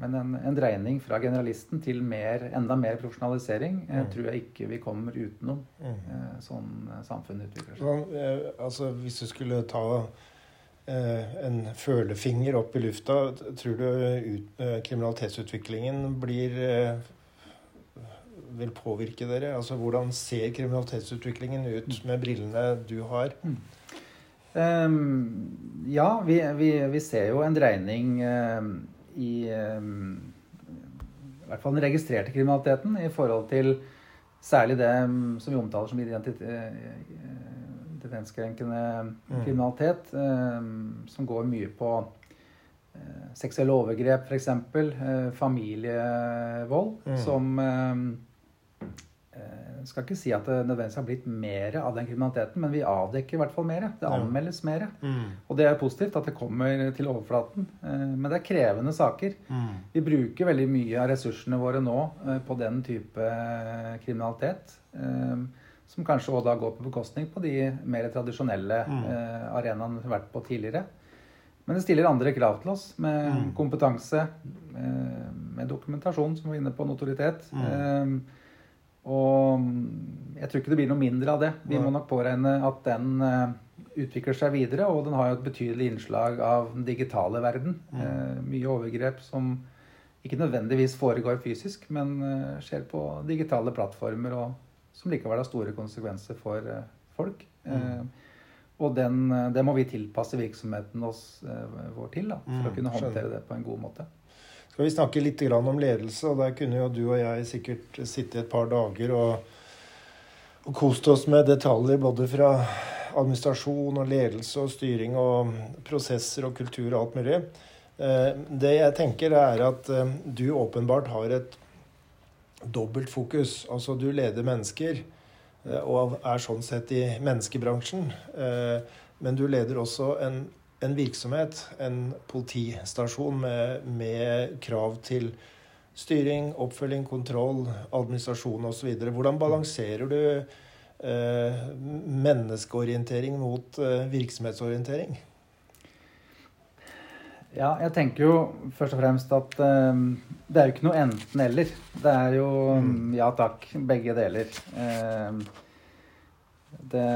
men en, en dreining fra generalisten til mer, enda mer profesjonalisering eh, Mm. tror jeg ikke vi kommer utenom. Mm. eh, Sånn samfunnet utvikler seg. Sånn, eh, altså, hvis du skulle ta eh, en følefinger opp i lufta, tror du ut, kriminalitetsutviklingen blir eh, vil påvirke dere? Altså, hvordan ser kriminalitetsutviklingen ut med brillene du har? Ehm, ja, vi, vi, vi ser jo en dreining ehm, i ehm, I hvert fall den registrerte kriminaliteten i forhold til særlig det ehm, som vi omtaler som eh, identitetskrenkende Mm. kriminalitet, ehm, som går mye på eh, seksuelle overgrep, f.eks. Uh, familievold, Mm. som ehm, eh, skal ikke si at det nødvendigvis har blitt mer av den kriminaliteten, men vi avdekker i hvert fall mer. Det anmeldes mer. Mm. Og det er positivt at det kommer til overflaten. Eh, Men det er krevende saker. Mm. Vi bruker veldig mye av ressursene våre nå eh, på den type eh, kriminalitet. eh, Som kanskje også da går på bekostning på de mer tradisjonelle Mm. eh, arenaene vi har vært på tidligere. Men det stiller andre krav til oss, med Mm. kompetanse, eh, med dokumentasjon, som vi var inne på, notoritet. Mm. Og mm, jeg tror ikke det blir noe mindre av det. Vi må nok påregne at den eh, utvikler seg videre, og den har jo et betydelig innslag av den digitale verden. Mm. Eh, mye overgrep som ikke nødvendigvis foregår fysisk, men eh, skjer på digitale plattformer, og som likevel har store konsekvenser for folk. Mm. Og den, det må vi tilpasse virksomheten oss, vår til da, for å Mm, kunne skjønner. håndtere det på en god måte. Skal vi snakke litt om ledelse, og der kunne jo du og jeg sikkert sitte et par dager og, og kost oss med detaljer både fra administrasjon og ledelse og styring og prosesser og kultur og alt mulig. Eh, Det jeg tenker er at eh, du åpenbart har et dobbelt fokus. Altså du leder mennesker eh, og er sånn sett i menneskebransjen. Men du leder også en en virksomhet, en politistasjon med, med krav til styring, oppfølging, kontroll, administrasjon osv. Hvordan balanserer du eh, menneskeorientering mot eh, virksomhetsorientering? Ja, jeg tenker jo først og fremst at eh, det er jo ikke noe enten-eller. Det er jo Mm. ja takk, begge deler. Eh, det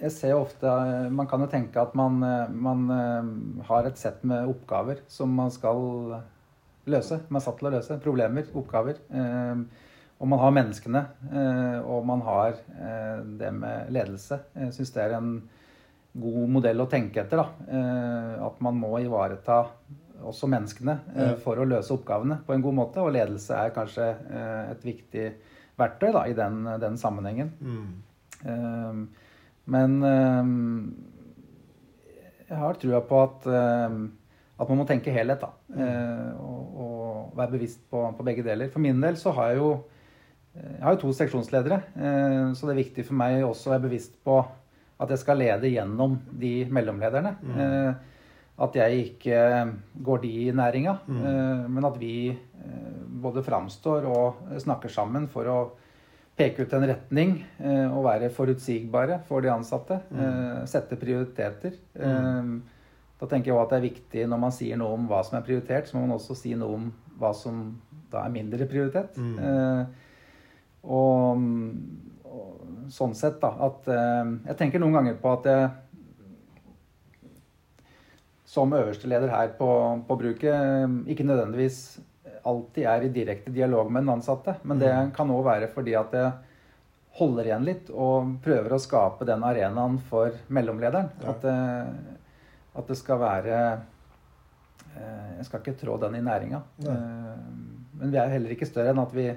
Jeg ser ofte Man kan jo tenke at man, man eh, har et sett med oppgaver som man skal løse. Man er satt til å løse. Problemer, oppgaver. Eh, og man har menneskene, eh, og man har det med ledelse. Jeg syns det er en god modell å tenke etter. Da. At man må ivareta også menneskene for å løse oppgavene på en god måte. Og ledelse er kanskje et viktig verktøy da, i den, den sammenhengen. Mm. Men um, jeg har trua på at, um, at man må tenke helhet, da. Uh, og, og være bevisst på, på, begge deler. For min del så har jeg jo jeg har jo to seksjonsledere, så det er viktig for meg også å være bevisst på at jeg skal lede gjennom de mellomlederne. Mm. At jeg ikke går de i næringa, mm. men at vi både framstår og snakker sammen for å peke ut en retning eh, og være forutsigbare for de ansatte. Mm. Eh, sette prioriteter. Mm. Eh, da tenker jeg også at det er viktig når man sier noe om hva som er prioritert, så må man også si noe om hva som da er mindre prioritet. Mm. Og, og, sånn sett, da, at Jeg tenker noen ganger på at jeg som øverste leder her på, på bruket ikke nødvendigvis alltid er i direkte dialog med den ansatte. Men det mm. kan òg være fordi at jeg holder igjen litt og prøver å skape den arenaen for mellomlederen. Ja. At, det, at, det, skal være eh, Jeg skal ikke trå den i næringa. Ja. men vi er heller ikke større enn at vi,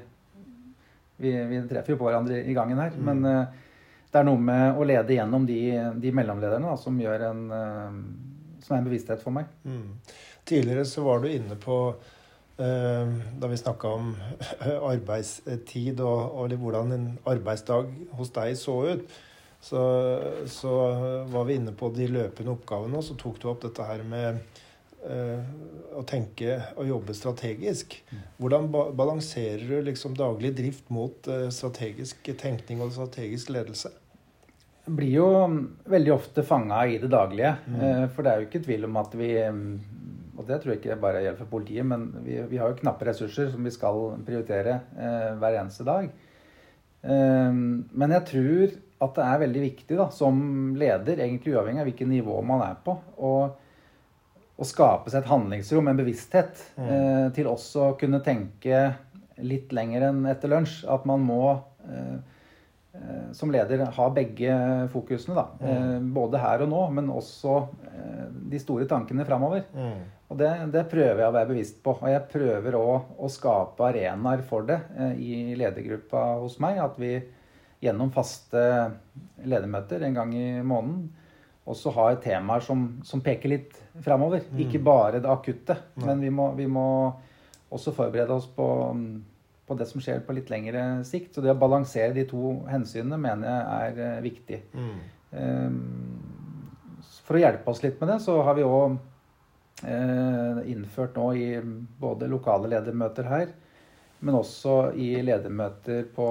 vi, vi treffer jo på hverandre i gangen her. Mm. Men eh, det er noe med å lede gjennom de, de mellomlederne da, som en som er en bevissthet for meg. Mm. Tidligere så var du inne på Eh, da vi snakka om arbeidstid og, og, hvordan en arbeidsdag hos deg så ut, så, så, var vi inne på de løpende oppgavene, og så tok du opp dette her med uh, å tenke og jobbe strategisk. Hvordan ba balanserer du liksom daglig drift mot uh, strategisk tenkning og strategisk ledelse? Jeg blir jo veldig ofte fanga i det daglige. Mm. For det er jo ikke tvil om at vi og det tror jeg ikke bare gjelder for politiet, men vi, vi har jo knappe ressurser som vi skal prioritere eh, hver eneste dag. Eh, men jeg tror at det er veldig viktig da, som leder, egentlig uavhengig av hvilket nivå man er på, å, skape seg et handlingsrom, en bevissthet, mm. eh, til også å kunne tenke litt lenger enn etter lunsj. At man må eh, som leder ha begge fokusene. Da. Mm. Eh, både her og nå, men også de store tankene framover. Mm. Og det, det, prøver jeg å være bevisst på. Og jeg prøver òg å skape arenaer for det eh, i ledergruppa hos meg. At vi gjennom faste ledermøter en gang i måneden også har temaer som, som peker litt framover. Mm. Ikke bare det akutte, men vi må, vi må, også forberede oss på, på, det som skjer på litt lengre sikt. Så det å balansere de to hensynene mener jeg er uh, viktig. Mm. Um, for å hjelpe oss litt med det, så har vi òg Eh, innført nå i både lokale ledermøter her, men også i ledermøter på,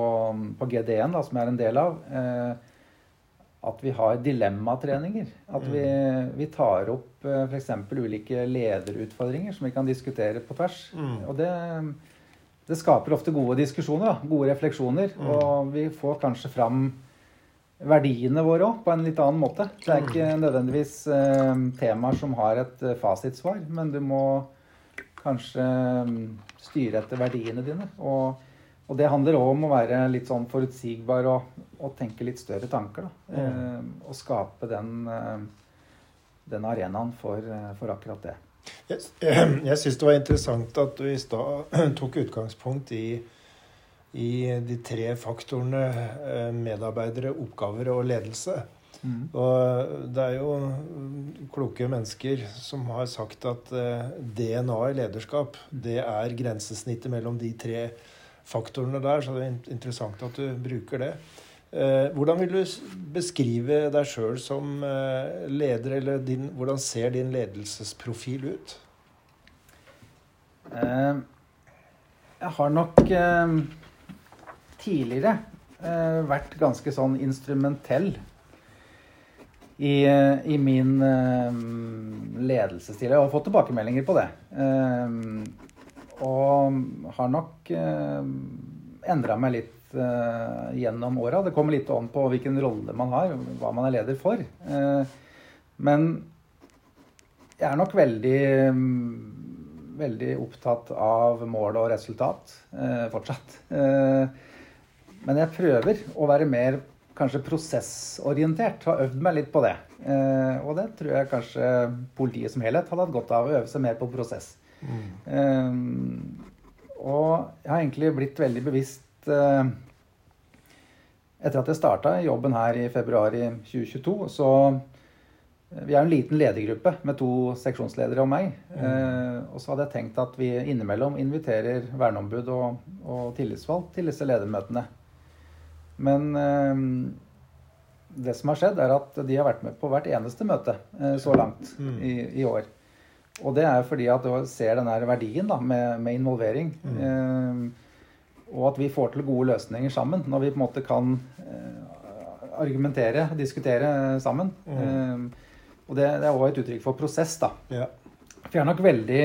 på GD1, da, som jeg er en del av, eh, at vi har dilemmatreninger. At vi, mm. vi tar opp eh, f.eks. ulike lederutfordringer som vi kan diskutere på tvers. Mm. Og det, det, skaper ofte gode diskusjoner, da, gode refleksjoner. Mm. Og vi får kanskje fram verdiene våre òg, på en litt annen måte. Det er ikke nødvendigvis eh, temaer som har et eh, fasitsvar, men du må kanskje eh, styre etter verdiene dine. Og, og det handler òg om å være litt sånn forutsigbar og, og tenke litt større tanker. Da. Eh, og skape den, eh, den arenaen for, for, akkurat det. Jeg, jeg syns det var interessant at du i stad tok utgangspunkt i i de tre faktorene eh, medarbeidere, oppgaver og ledelse. Mm. Og det er jo kloke mennesker som har sagt at eh, DNA i lederskap, det er grensesnittet mellom de tre faktorene der. Så det er interessant at du bruker det. Eh, hvordan vil du beskrive deg sjøl som leder, eller din, hvordan ser din ledelsesprofil ut? Jeg har nok tidligere eh, vært ganske sånn instrumentell i, eh, i min eh, ledelsesstil. Jeg har fått tilbakemeldinger på det. Eh, og har nok eh, endra meg litt eh, gjennom åra. Det kommer litt an på hvilken rolle man har, hva man er leder for. Uh, men jeg er nok veldig veldig opptatt av mål og resultat uh, fortsatt. Men jeg prøver å være mer kanskje prosessorientert. Har øvd meg litt på det. Og det tror jeg kanskje politiet som helhet hadde hatt godt av å øve seg mer på prosess. Mm. Og jeg har egentlig blitt veldig bevisst eh, etter at jeg starta jobben her i februar i 2022, så Vi er en liten ledergruppe med to seksjonsledere og meg. Eh, og så hadde jeg tenkt at vi innimellom inviterer verneombud og, og tillitsvalgt til disse ledermøtene. Men eh, det som har skjedd, er at de har vært med på hvert eneste møte eh, så langt Mm. i, i år. Og det er fordi at du ser den her verdien da, med, med involvering. Eh, og at vi får til gode løsninger sammen. Når vi på en måte kan eh, argumentere, diskutere sammen. Eh, og det, det er også et uttrykk for prosess, da. Ja. For jeg er nok veldig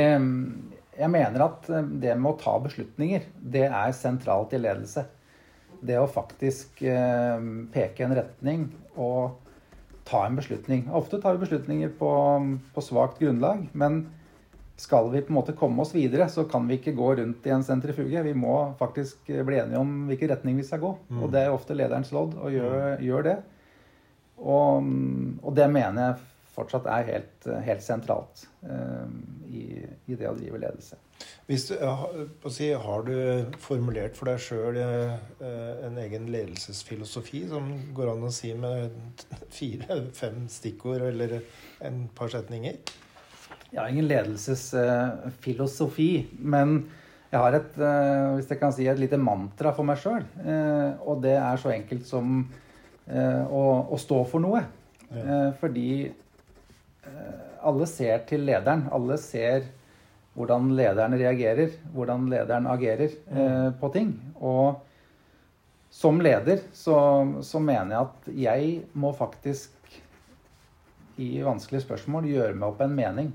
Jeg mener at eh, det med å ta beslutninger, det er sentralt i ledelse. Det å faktisk peke en retning og ta en beslutning. Ofte tar vi beslutninger på, på svakt grunnlag, men skal vi på en måte komme oss videre, så kan vi ikke gå rundt i en sentrifuge. Vi må faktisk bli enige om hvilken retning vi skal gå. Og det er ofte lederens lodd å gjøre, gjør det. Og, og det mener jeg fortsatt er helt, helt sentralt uh, i, i det å drive ledelse. Hvis du, å si, har du formulert for deg sjøl en egen ledelsesfilosofi som går an å si med fire-fem stikkord eller en par setninger? Jeg har ingen ledelsesfilosofi, men jeg har et, eh, hvis jeg kan si, et lite mantra for meg sjøl. Og det er så enkelt som eh, å, å stå for noe. Ja. Eh, Fordi eh, alle ser til lederen. Alle ser hvordan lederen reagerer, hvordan lederen agerer eh, på ting. Og som leder så, så mener jeg at jeg må faktisk i vanskelige spørsmål gjøre meg opp en mening.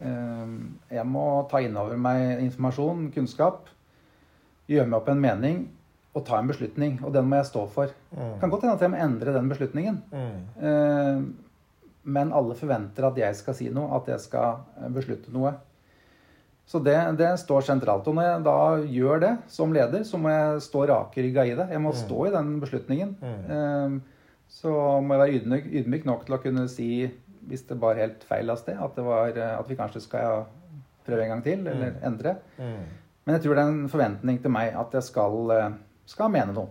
Eh, Jeg må ta inn over meg informasjon, kunnskap, gjøre meg opp en mening og ta en beslutning. Og den må jeg stå for. Det kan godt hende at jeg må endre den beslutningen. Mm. Eh, Men alle forventer at jeg skal si noe, at jeg skal eh, beslutte noe. Så det, det står sentralt. Og når jeg da gjør det som leder, så må jeg stå rakrygga i det. Jeg må stå i den beslutningen. Mm. Så må jeg være ydmyk, ydmyk nok til å kunne si, hvis det bar helt feil av sted, at, det var, eh, at vi kanskje skal prøve en gang til, eller endre. Mm. Men jeg tror det er en forventning til meg at jeg skal, eh, skal mene noe.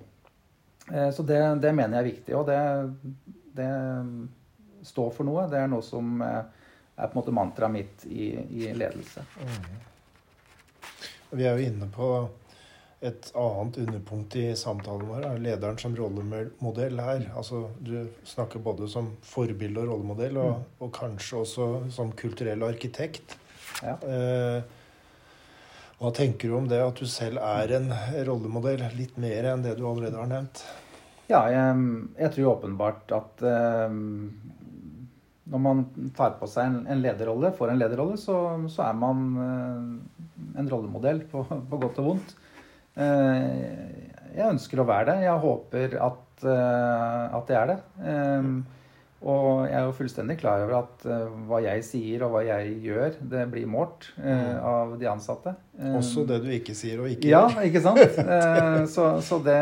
Eh, Så det, det mener jeg er viktig, og det, det står for noe. Det er noe som er på en måte mantraet mitt i, i ledelse. Vi er jo inne på et annet underpunkt i samtalen vår, er lederen som rollemodell her. Altså, du snakker både som forbilde og rollemodell, og, og kanskje også som kulturell arkitekt. Ja. Eh, hva tenker du om det, at du selv er en rollemodell? Litt mer enn det du allerede har nevnt. Ja, jeg, jeg tror åpenbart at eh, når man tar på seg en, en lederrolle, får en lederrolle, så, så er man eh, en rollemodell på, på godt og vondt. Eh, jeg ønsker å være det. Jeg håper at, eh, at jeg er det. Og jeg er jo fullstendig klar over at eh, hva jeg sier og hva jeg gjør, det blir målt eh, av de ansatte. Også det du ikke sier og ikke gjør. ja, ikke sant? Så, så det,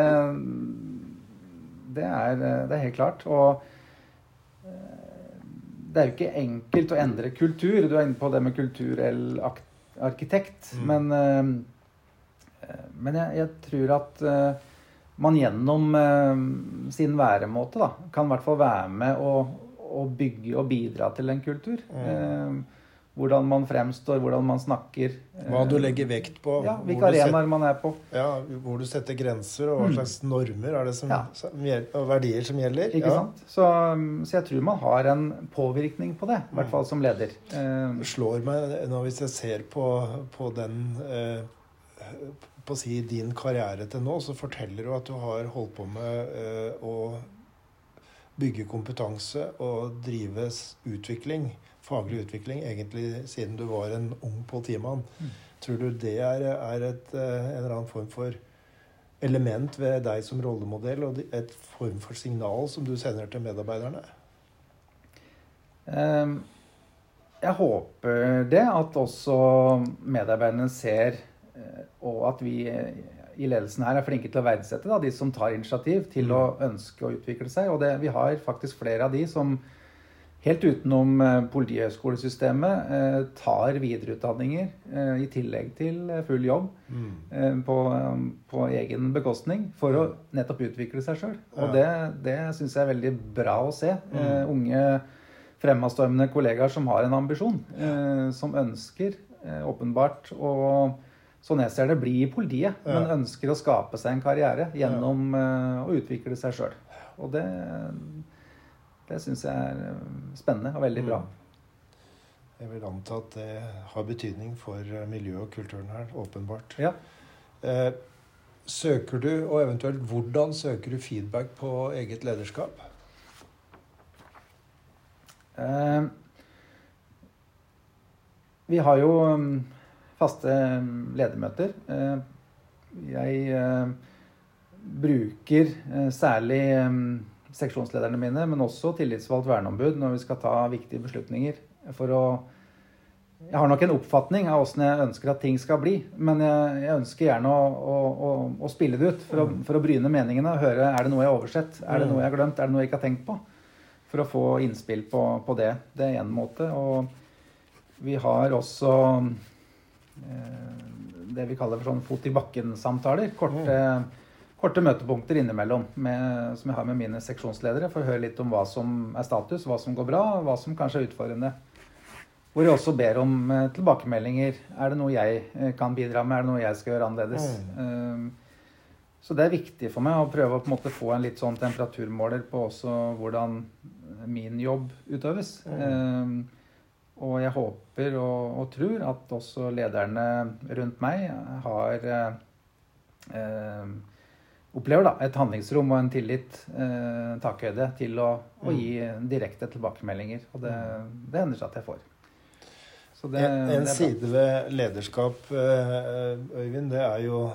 det, er, det er helt klart. Og det er jo ikke enkelt å endre kultur. Du er inne på det med kulturell arkitekt. Mm. Men, men jeg, jeg tror at eh, man gjennom eh, sin væremåte da, kan i hvert fall være med å, å bygge og bidra til en kultur. Mm. Eh, hvordan man fremstår, hvordan man snakker. Hva du eh, legger vekt på. ja, hvilke arenaer man er på. Ja, hvor du setter grenser, og hva slags normer er det som, Ja. som og verdier som gjelder. Ikke ja. sant? Så, så jeg tror man har en påvirkning på det, i hvert fall som leder. Eh, Det slår meg nå hvis jeg ser på, på den eh, på å si din karriere til nå, så forteller du at du har holdt på med eh, å bygge kompetanse og drive utvikling, faglig utvikling, egentlig siden du var en ung politimann. Tror du det er, er et, eh, en eller annen form for element ved deg som rollemodell, og et form for signal som du sender til medarbeiderne? eh, jeg håper det, at også medarbeiderne ser, og at vi eh, i ledelsen her er flinke til å verdsette da, de som tar initiativ til å ønske å utvikle seg. Og det, vi har faktisk flere av de som helt utenom eh, Politihøgskolesystemet eh, tar videreutdanninger i tillegg til full jobb mm. på, på, egen bekostning for å nettopp utvikle seg sjøl. Og det, det syns jeg er veldig bra å se. Mm. unge fremadstormende kollegaer som har en ambisjon, som ønsker åpenbart å sånn jeg ser det, bli i politiet, ja. men ønsker å skape seg en karriere gjennom ja. å utvikle seg sjøl. Og det, det syns jeg er eh, spennende og veldig bra. Mm. Jeg vil anta at det har betydning for eh, miljøet og kulturen her, åpenbart. Ja. Eh, søker du, og eventuelt hvordan søker du feedback på eget lederskap? Eh, vi har jo mm, faste mm, ledermøter. Eh, jeg eh, bruker særlig mm, seksjonslederne mine, men også tillitsvalgt verneombud når vi skal ta viktige beslutninger. For å Jeg har nok en oppfatning av åssen jeg ønsker at ting skal bli. Men jeg, ønsker gjerne å, å, å, å, spille det ut for å, for å bryne meningene. Høre er det noe jeg har oversett, er det noe jeg har glemt, er det noe jeg ikke har tenkt på. For å få innspill på, på det. Det er én måte. Og vi har også eh, det vi kaller for sånn fot i bakken-samtaler. Korte korte møtepunkter innimellom med, som jeg har med mine seksjonsledere, for å høre litt om hva som er status, hva som går bra, hva som kanskje er utfordrende. Hvor jeg også ber om uh, tilbakemeldinger. Er det noe jeg uh, kan bidra med? Er det noe jeg skal gjøre annerledes? Mm. Så det er viktig for meg å prøve å på en måte få en litt sånn temperaturmåler på også hvordan min jobb utøves. Mm. Og jeg håper og, og, tror at også lederne rundt meg har opplever da, et handlingsrom og en tillit, eh, takhøyde, til å, å, mm. gi direkte tilbakemeldinger. Og det, det hender seg at jeg får. Det, en, en side ved lederskap, eh, Øyvind, det er jo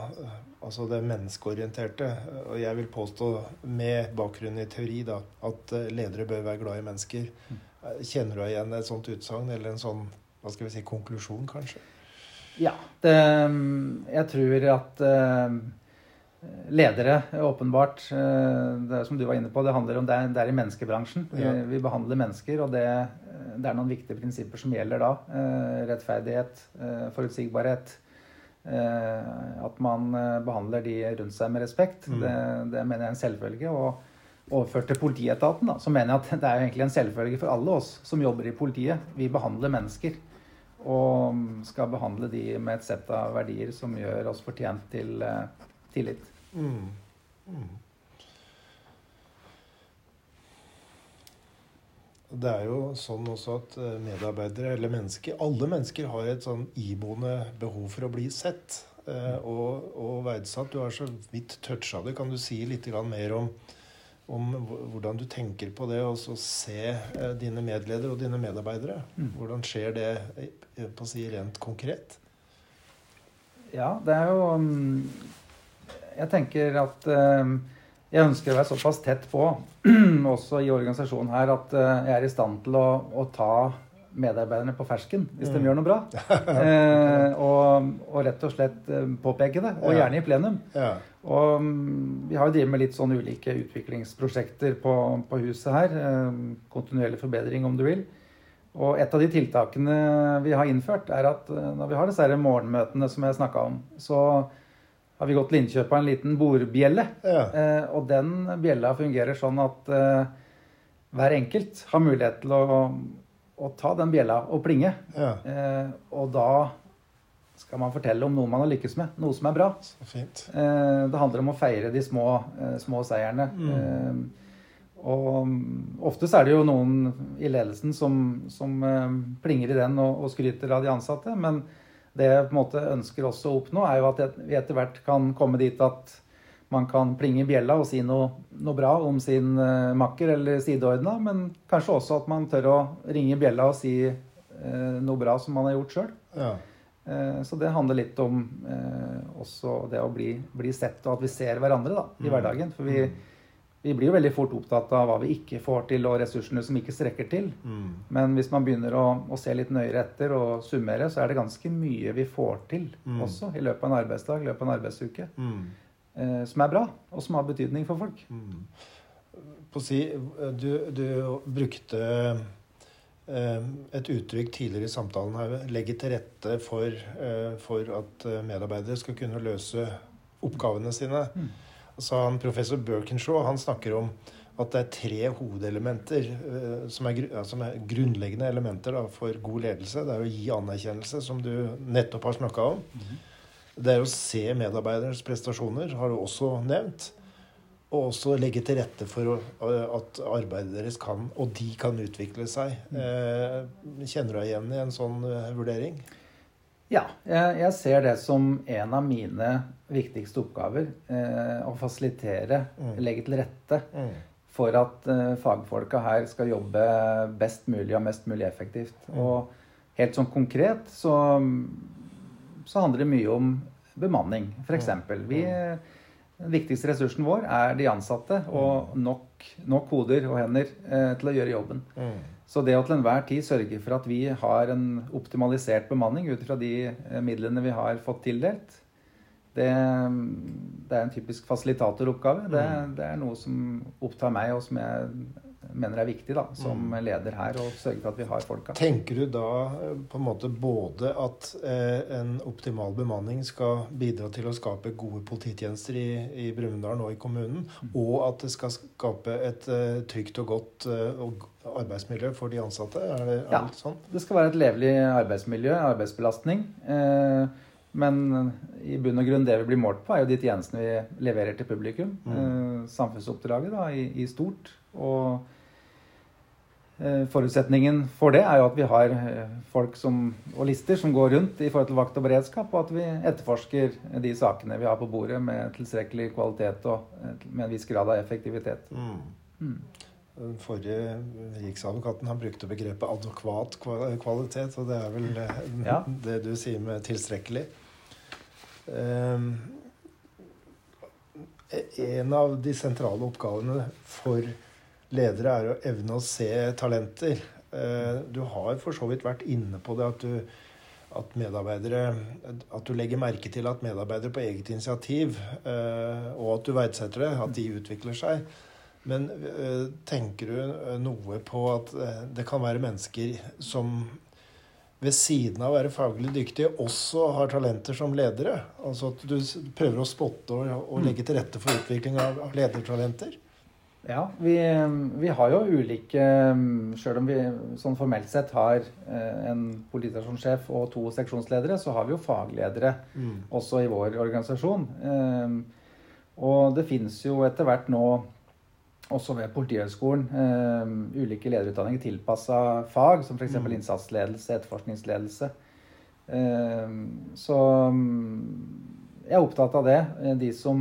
altså det menneskeorienterte. Og jeg vil påstå, med bakgrunn i teori, da, at eh, ledere bør være glad i mennesker. Mm. Kjenner du igjen et sånt utsagn, eller en sånn hva skal vi si, konklusjon, kanskje? Ja. Det, jeg tror at ledere, åpenbart. Eh, det som du var inne på, det handler om det, det er i menneskebransjen. Vi, ja. vi behandler mennesker, og det, det, er noen viktige prinsipper som gjelder da. Eh, rettferdighet, eh, forutsigbarhet. At man behandler de rundt seg med respekt. Mm. Det, det, mener jeg er en selvfølge. Og overført til politietaten, da, så mener jeg at det er egentlig en selvfølge for alle oss som jobber i politiet. Vi behandler mennesker. Og skal behandle de med et sett av verdier som gjør oss fortjent til tillit. Mm. Mm. Det er jo sånn også at eh, medarbeidere, eller mennesker Alle mennesker har et sånn iboende behov for å bli sett eh, og, og, verdsatt. Du har så vidt toucha det. Kan du si litt mer om, om hvordan du tenker på det å se eh, dine medledere og dine medarbeidere? Mm. Hvordan skjer det på å si rent konkret? Ja, det er jo um, jeg tenker at uh, jeg ønsker å være såpass tett på, også i organisasjonen her, at jeg er i stand til å, å ta medarbeiderne på fersken hvis mm. de gjør noe bra. Eh, og, og, rett og slett eh, påpeke det, og gjerne i plenum. Ja. Og um, vi har jo drevet med litt sånn ulike utviklingsprosjekter på, på huset her. Eh, kontinuerlig forbedring, om du vil. Og et av de tiltakene vi har innført, er at uh, når vi har disse morgenmøtene som jeg snakka om, så har vi gått til innkjøp av en liten bordbjelle. Ja. Eh, og den bjella fungerer sånn at eh, hver enkelt har mulighet til å, å ta den bjella og plinge. Ja. Eh, og da skal man fortelle om noe man har lykkes med, noe som er bra. Fint. Eh, det handler om å feire de små, eh, små seierne. Mm. Eh, og ofte så er det jo noen i ledelsen som, som plinger i den og, og skryter av de ansatte. men det jeg på en måte ønsker også å oppnå, er jo at vi etter hvert kan komme dit at man kan plinge i bjella og si noe, noe bra om sin makker eller sideordna, men kanskje også at man tør å ringe i bjella og si noe bra som man har gjort sjøl. Ja. Uh, så det handler litt om også det å bli, bli, sett, og at vi ser hverandre da, i mm. hverdagen. For vi, mm vi blir jo veldig fort opptatt av hva vi ikke får til, og ressursene som ikke strekker til. Mm. Men hvis man begynner å, å, se litt nøyere etter og summere, så er det ganske mye vi får til mm. også i løpet av en arbeidsdag, i løpet av en arbeidsuke. Mm. Eh, som er bra, og som har betydning for folk. Mm. På å si, du, du brukte et uttrykk tidligere i samtalen her legge til rette for, for at medarbeidere skal kunne løse oppgavene sine. Mm. Så han, professor Birkinshaw han snakker om at det er tre hovedelementer som er, som er grunnleggende elementer da, for god ledelse. Det er å gi anerkjennelse, som du nettopp har snakka om. Mm. Det er å se medarbeidernes prestasjoner, har du også nevnt. Og også legge til rette for at arbeidet deres kan, og de kan utvikle seg. Eh, kjenner du deg igjen i en sånn eh, vurdering? Ja, jeg, ser det som en av mine viktigste oppgaver. Eh, å fasilitere, mm. legge til rette mm. for at eh, fagfolka her skal jobbe best mulig og mest mulig effektivt. Mm. Og helt sånn konkret så så handler det mye om bemanning, f.eks. Vi, den viktigste ressursen vår er de ansatte og nok, nok hoder og hender eh, til å gjøre jobben. Mm. Så det å til enhver tid sørge for at vi har en optimalisert bemanning ut fra de eh, midlene vi har fått tildelt, det, det er en typisk fasilitatoroppgave. Det, mm. det er noe som opptar meg, og som jeg mener er viktig da, som mm. leder her, å sørge for at vi har folka. Tenker du da eh, på en måte både at eh, en optimal bemanning skal bidra til å skape gode polititjenester i, i Brumunddal og i kommunen, mm. og at det skal skape et eh, trygt og godt eh, og arbeidsmiljø for de ansatte? Er det, er ja, det sånn? Det skal være et levelig arbeidsmiljø, arbeidsbelastning. Eh, men i bunn og grunn det vi blir målt på, er jo de tjenestene vi leverer til publikum. Mm. Eh, samfunnsoppdraget da, i, i stort. Og Eh, forutsetningen for det er jo at vi har eh, folk som, og lister som går rundt i forhold til vakt og beredskap, og at vi etterforsker de sakene vi har på bordet med tilstrekkelig kvalitet og eh, med en viss grad av effektivitet. Mm. Mm. Den forrige riksadvokaten han brukte begrepet adekvat kvalitet, og det er vel ja. det du sier med tilstrekkelig. Um, en av de sentrale oppgavene for ledere er å evne å se talenter. Eh, du har for så vidt vært inne på det at du, at medarbeidere At du legger merke til at medarbeidere på eget initiativ, eh, og at du verdsetter det, at de utvikler seg. Men eh, tenker du noe på at det kan være mennesker som ved siden av å være faglig dyktige, også har talenter som ledere? Altså at du prøver å spotte og, og legge til rette for utvikling av ledertalenter? Ja, vi, vi, har jo ulike Sjøl om vi sånn formelt sett har eh, en politistasjonssjef og to seksjonsledere, så har vi jo fagledere mm. også i vår organisasjon. Eh, og det finnes jo etter hvert nå også ved Politihøgskolen ulike lederutdanninger tilpassa fag, som f.eks. Mm. innsatsledelse, etterforskningsledelse. så jeg er opptatt av det. De som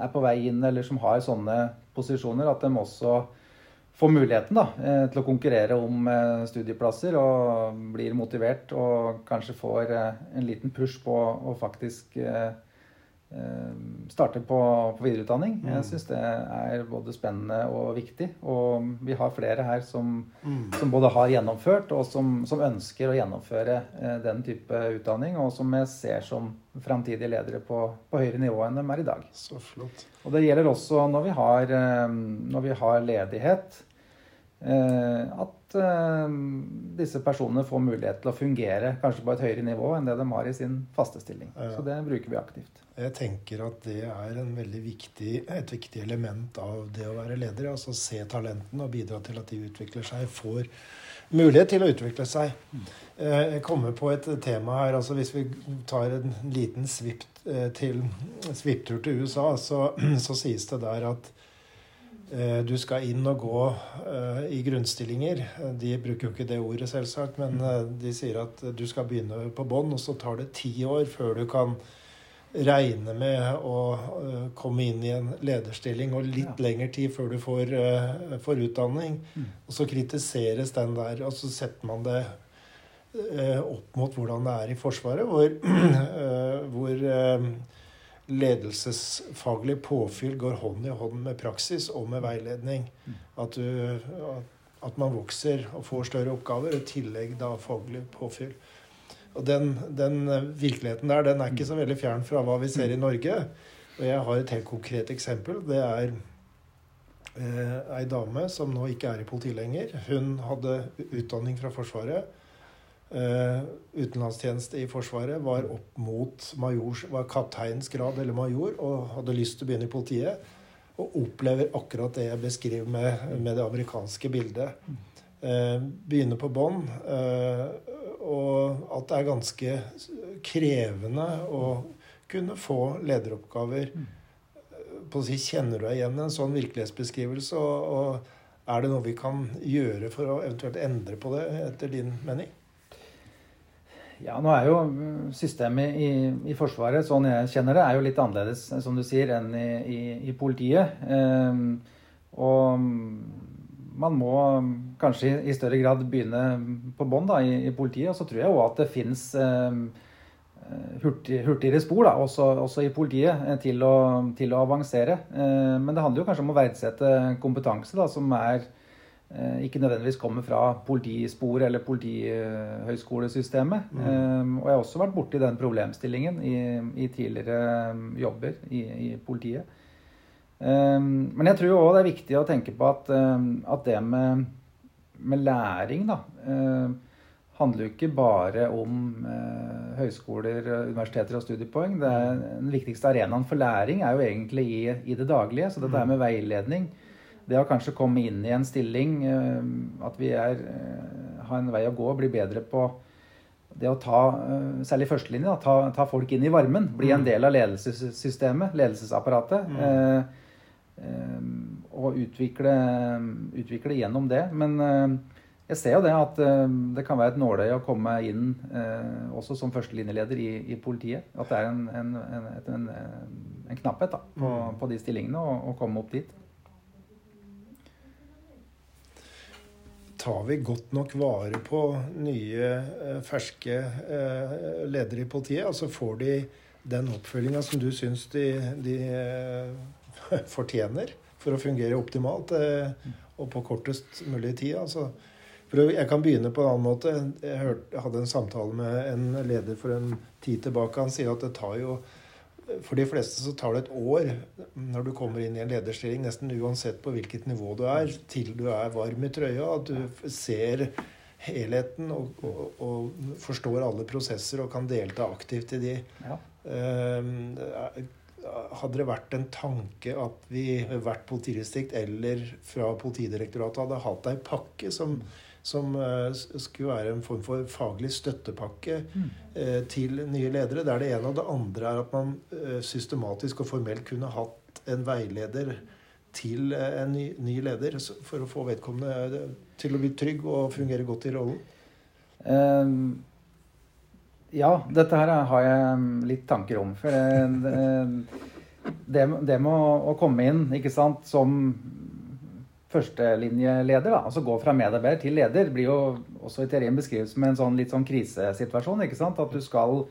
er på vei inn, eller som har sånne posisjoner, at de også får muligheten da, eh, til å konkurrere om eh, studieplasser og blir motivert og kanskje får eh, en liten push på å faktisk starte på, på videreutdanning. Jeg mm. syns det er både spennende og viktig. Og vi har flere her som, mm. som både har gjennomført og som, som ønsker å gjennomføre den type utdanning, og som jeg ser som framtidige ledere på, på, høyere nivå enn de er i dag. Så flott. Og det gjelder også når vi har, eh, når vi har ledighet, eh, at eh, disse personene får mulighet til å fungere kanskje på et høyere nivå enn det de har i sin faste stilling. Så det bruker vi aktivt. Jeg tenker at det er viktig, et viktig element av det å være leder. Altså se talentene og bidra til at de utvikler seg. får mulighet til å utvikle seg. Eh, jeg kommer på et tema her. altså Hvis vi tar en liten eh, til til USA, så, så, sies det der at du skal inn og gå i grunnstillinger. De bruker jo ikke det ordet, selvsagt, men de sier at du skal begynne på bånn, og så tar det ti år før du kan regne med å komme inn i en lederstilling, og litt ja. lengre tid før du får, får utdanning. Mm. Og så kritiseres den der, og så setter man det opp mot hvordan det er i Forsvaret, hvor, hvor ledelsesfaglig påfyll går hånd i hånd med praksis og med veiledning. At, du, at man vokser og får større oppgaver, i tillegg da faglig påfyll. Og den, den, virkeligheten der, den er ikke så veldig fjern fra hva vi ser i Norge. Og jeg har et helt konkret eksempel. Det er eh, ei dame som nå ikke er i politiet lenger. Hun hadde utdanning fra Forsvaret. Eh, utenlandstjeneste i Forsvaret. Var opp mot majors, var kapteinsgrad eller major og hadde lyst til å begynne i politiet. Og opplever akkurat det jeg beskriver med, med det amerikanske bildet. Uh, begynner på bånn. Uh, og at det er ganske krevende å kunne få lederoppgaver. På å si, Kjenner du deg igjen en sånn virkelighetsbeskrivelse? Og, og er det noe vi kan gjøre for å eventuelt endre på det, etter din mening? Ja, nå er jo systemet i, i, Forsvaret, sånn jeg kjenner det, er jo litt annerledes som du sier, enn i, i, i politiet. Um, og man må kanskje i større grad begynne på bånn i, politiet. Og så tror jeg òg at det fins um, hurtig, hurtigere spor da, også, også, i politiet eh, til å, til å avansere. Uh, men det handler jo kanskje om å verdsette kompetanse da, som er Eh, ikke nødvendigvis kommer fra politisporet eller politihøyskolesystemet. Mm. Um, og jeg har også vært borti den problemstillingen i, i tidligere jobber i, i politiet. Um, men jeg tror òg det er viktig å tenke på at, um, at det med, med, læring da, handler jo ikke bare om høyskoler, universiteter og studiepoeng. Er, den viktigste arenaen for læring er jo egentlig i, i det daglige. Så dette er med veiledning det å kanskje komme inn i en stilling, eh, at vi er, eh, har en vei å gå bli bedre på det å ta, eh, særlig førstelinje, ta, ta, folk inn i varmen. Bli en mm. del av ledelsessystemet, ledelsesapparatet. Mm. og utvikle, utvikle, gjennom det. Men jeg ser jo det at det kan være et nåløye å komme inn også som førstelinjeleder i, i politiet. At det er en, en, en, en knapphet da, på, mm. på, de stillingene å komme opp dit. Tar vi godt nok vare på nye, eh, ferske eh, ledere i politiet? Altså får de den oppfølginga som du syns de, de, eh, fortjener for å fungere optimalt og på kortest mulig tid? Altså, jeg kan begynne på en annen måte. Jeg hadde en samtale med en leder for en tid tilbake. Han sier at det tar jo for de fleste så tar det et år når du kommer inn i en lederstilling, nesten uansett på hvilket nivå du er, til du er varm i trøya. At du ser helheten og, og, og forstår alle prosesser og kan delta aktivt i de. Ja. Uh, hadde det vært en tanke at vi hvert politidistrikt eller fra Politidirektoratet hadde hatt ei pakke som som uh, skulle være en form for faglig støttepakke uh, til nye ledere. Det er det ene. Og det andre er at man uh, systematisk og formelt kunne hatt en veileder til en ny, ny, leder for å få vedkommende til å bli trygg og fungere godt i rollen. Um, ja, dette her har jeg litt tanker om. For det, det, det med å komme inn ikke sant, som førstelinjeleder, altså gå fra medarbeider til leder, blir jo også i teorien beskrevet som en sånn litt sånn krisesituasjon. ikke sant? At du skal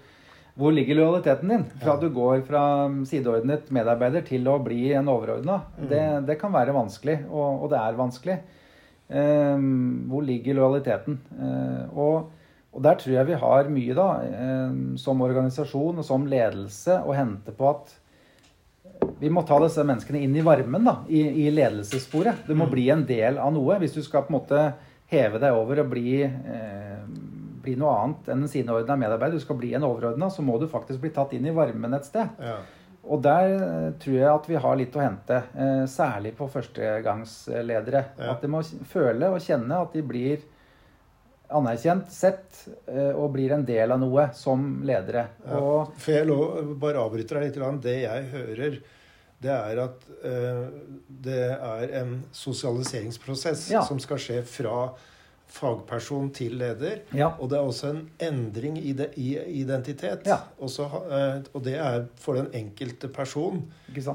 Hvor ligger lojaliteten din? Fra at du går fra sideordnet medarbeider til å bli en overordna. Mm. Det, det, kan være vanskelig, og, og det er vanskelig. Um, hvor ligger lojaliteten? Uh, og, og, der tror jeg vi har mye, da, um, som organisasjon og som ledelse, å hente på at vi må ta disse menneskene inn i varmen da, i, i ledelsessporet. Det må mm. bli en del av noe. Hvis du skal på en måte heve deg over og bli, eh, bli noe annet enn en sideordna medarbeider, du skal bli en overordna, så må du faktisk bli tatt inn i varmen et sted. Ja. Og der eh, tror jeg at vi har litt å hente, eh, særlig på førstegangsledere. Ja. At de må føle og kjenne at de blir anerkjent, sett eh, og blir en del av noe som ledere. Ja, for jeg lov, bare avbryter deg litt. Det jeg hører, det er at uh, det er en sosialiseringsprosess ja. som skal skje fra fagperson til leder. Ja. Og det er også en endring i, det, i identitet. Også, uh, og det er for den enkelte person.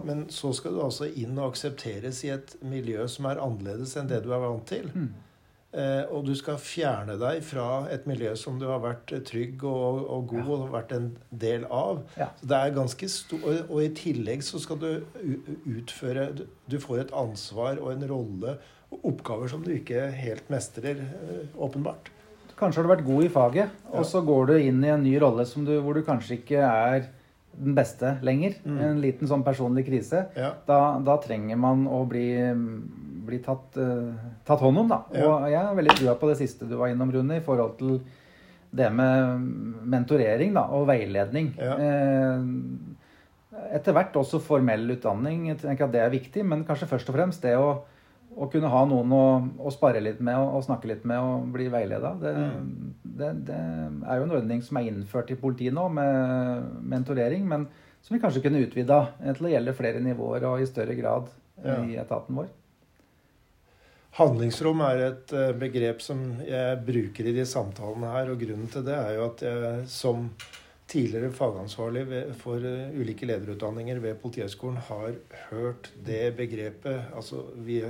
Men så skal du altså inn og aksepteres i et miljø som er annerledes enn det du er vant til. Mm. Eh, og du skal fjerne deg fra et miljø som du har vært trygg og, og god ja. og vært en del av. Ja. Så det er ganske stor, og, i tillegg så skal du utføre Du får et ansvar og en rolle og oppgaver som du ikke helt mestrer, eh, åpenbart. Kanskje har du vært god i faget, og så går du inn i en ny rolle du, hvor du kanskje ikke er den beste lenger. Mm. En liten sånn personlig krise. Ja. Da, da trenger man å bli, bli tatt, eh, tatt hånd om, da. Og jeg er veldig trua på det siste du var innom, Rune, i forhold til det med mentorering da, og veiledning. Ja. Eh, etter hvert også formell utdanning. Jeg tenker at det er viktig, men kanskje først og fremst det å, å kunne ha noen å, å spare litt med og, snakke litt med og bli veileda. Det, det, det er jo en ordning som er innført i politiet nå med mentorering, men som vi kanskje kunne utvida til å gjelde flere nivåer og i større grad Ja. i etaten vår. Handlingsrom er et eh, begrep som jeg bruker i de samtalene her. Og grunnen til det er jo at jeg som tidligere fagansvarlig for eh, ulike lederutdanninger ved Politihøgskolen har hørt det begrepet altså vi,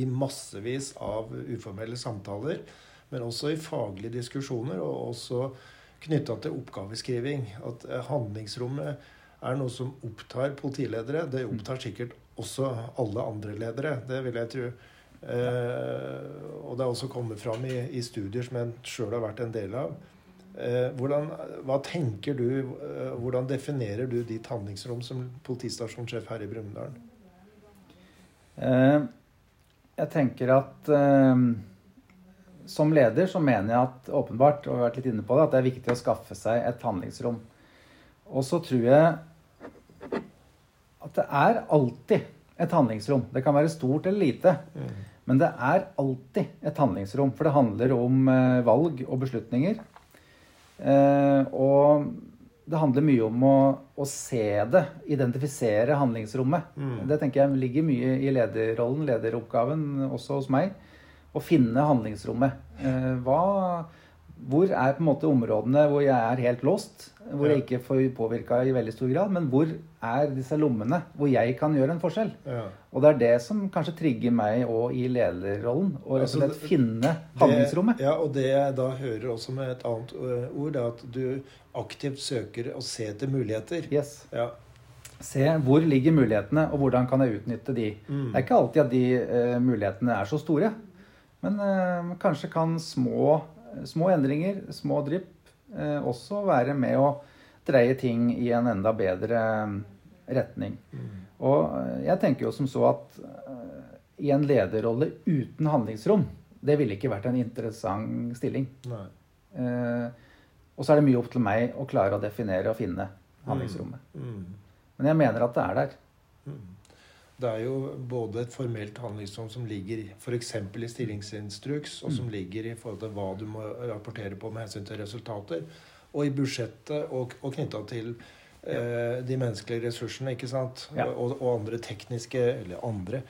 i massevis av uformelle samtaler. Men også i faglige diskusjoner, og også knytta til oppgaveskriving. At eh, handlingsrommet er noe som opptar politiledere. Det opptar sikkert også alle andre ledere. Det vil jeg tro. Eh, og det er også kommet fram i, i studier som jeg sjøl har vært en del av. Eh, hvordan, hva tenker du, eh, hvordan definerer du ditt handlingsrom som politistasjonssjef her i Brumunddal? Eh, jeg tenker at som leder så mener jeg at åpenbart, og vi har vært litt inne på det, at det er viktig å skaffe seg et handlingsrom. Og så tror jeg at det er alltid et handlingsrom. Det kan være stort eller lite. Men det er alltid et handlingsrom, for det handler om eh, valg og beslutninger. Eh, og det handler mye om å, å se det, identifisere handlingsrommet. Det tenker jeg ligger mye i lederrollen, lederoppgaven, også hos meg. Å finne handlingsrommet. Eh, hva, hvor er på en måte områdene hvor jeg er helt låst? Hvor jeg ikke får påvirka i veldig stor grad. Men hvor er disse lommene hvor jeg kan gjøre en forskjell? Ja. Og det er det som kanskje trigger meg òg i lederrollen. Å rett og slett Altså, finne handlingsrommet. Ja, og det jeg da hører også med et annet ø, ord, er at du aktivt søker å se etter muligheter. Yes. Ja. Se hvor ligger mulighetene, og hvordan kan jeg utnytte de. Mm. Det er ikke alltid at de uh, mulighetene er så store. Men uh, kanskje kan små, små endringer, små drypp, eh, også være med å dreie ting i en enda bedre eh, retning. Og eh, jeg tenker jo som så at eh, i en lederrolle uten handlingsrom, det ville ikke vært en interessant stilling. Eh, og så er det mye opp til meg å klare å definere og finne handlingsrommet. Mm. Men jeg mener at det er der. Det er jo både et formelt handlingsrom som ligger f.eks. i stillingsinstruks, og som ligger i forhold til hva du må rapportere på med hensyn til resultater, og i budsjettet og, og knytta til eh, de menneskelige ressursene, ikke sant? Ja. Og, og andre tekniske Eller andre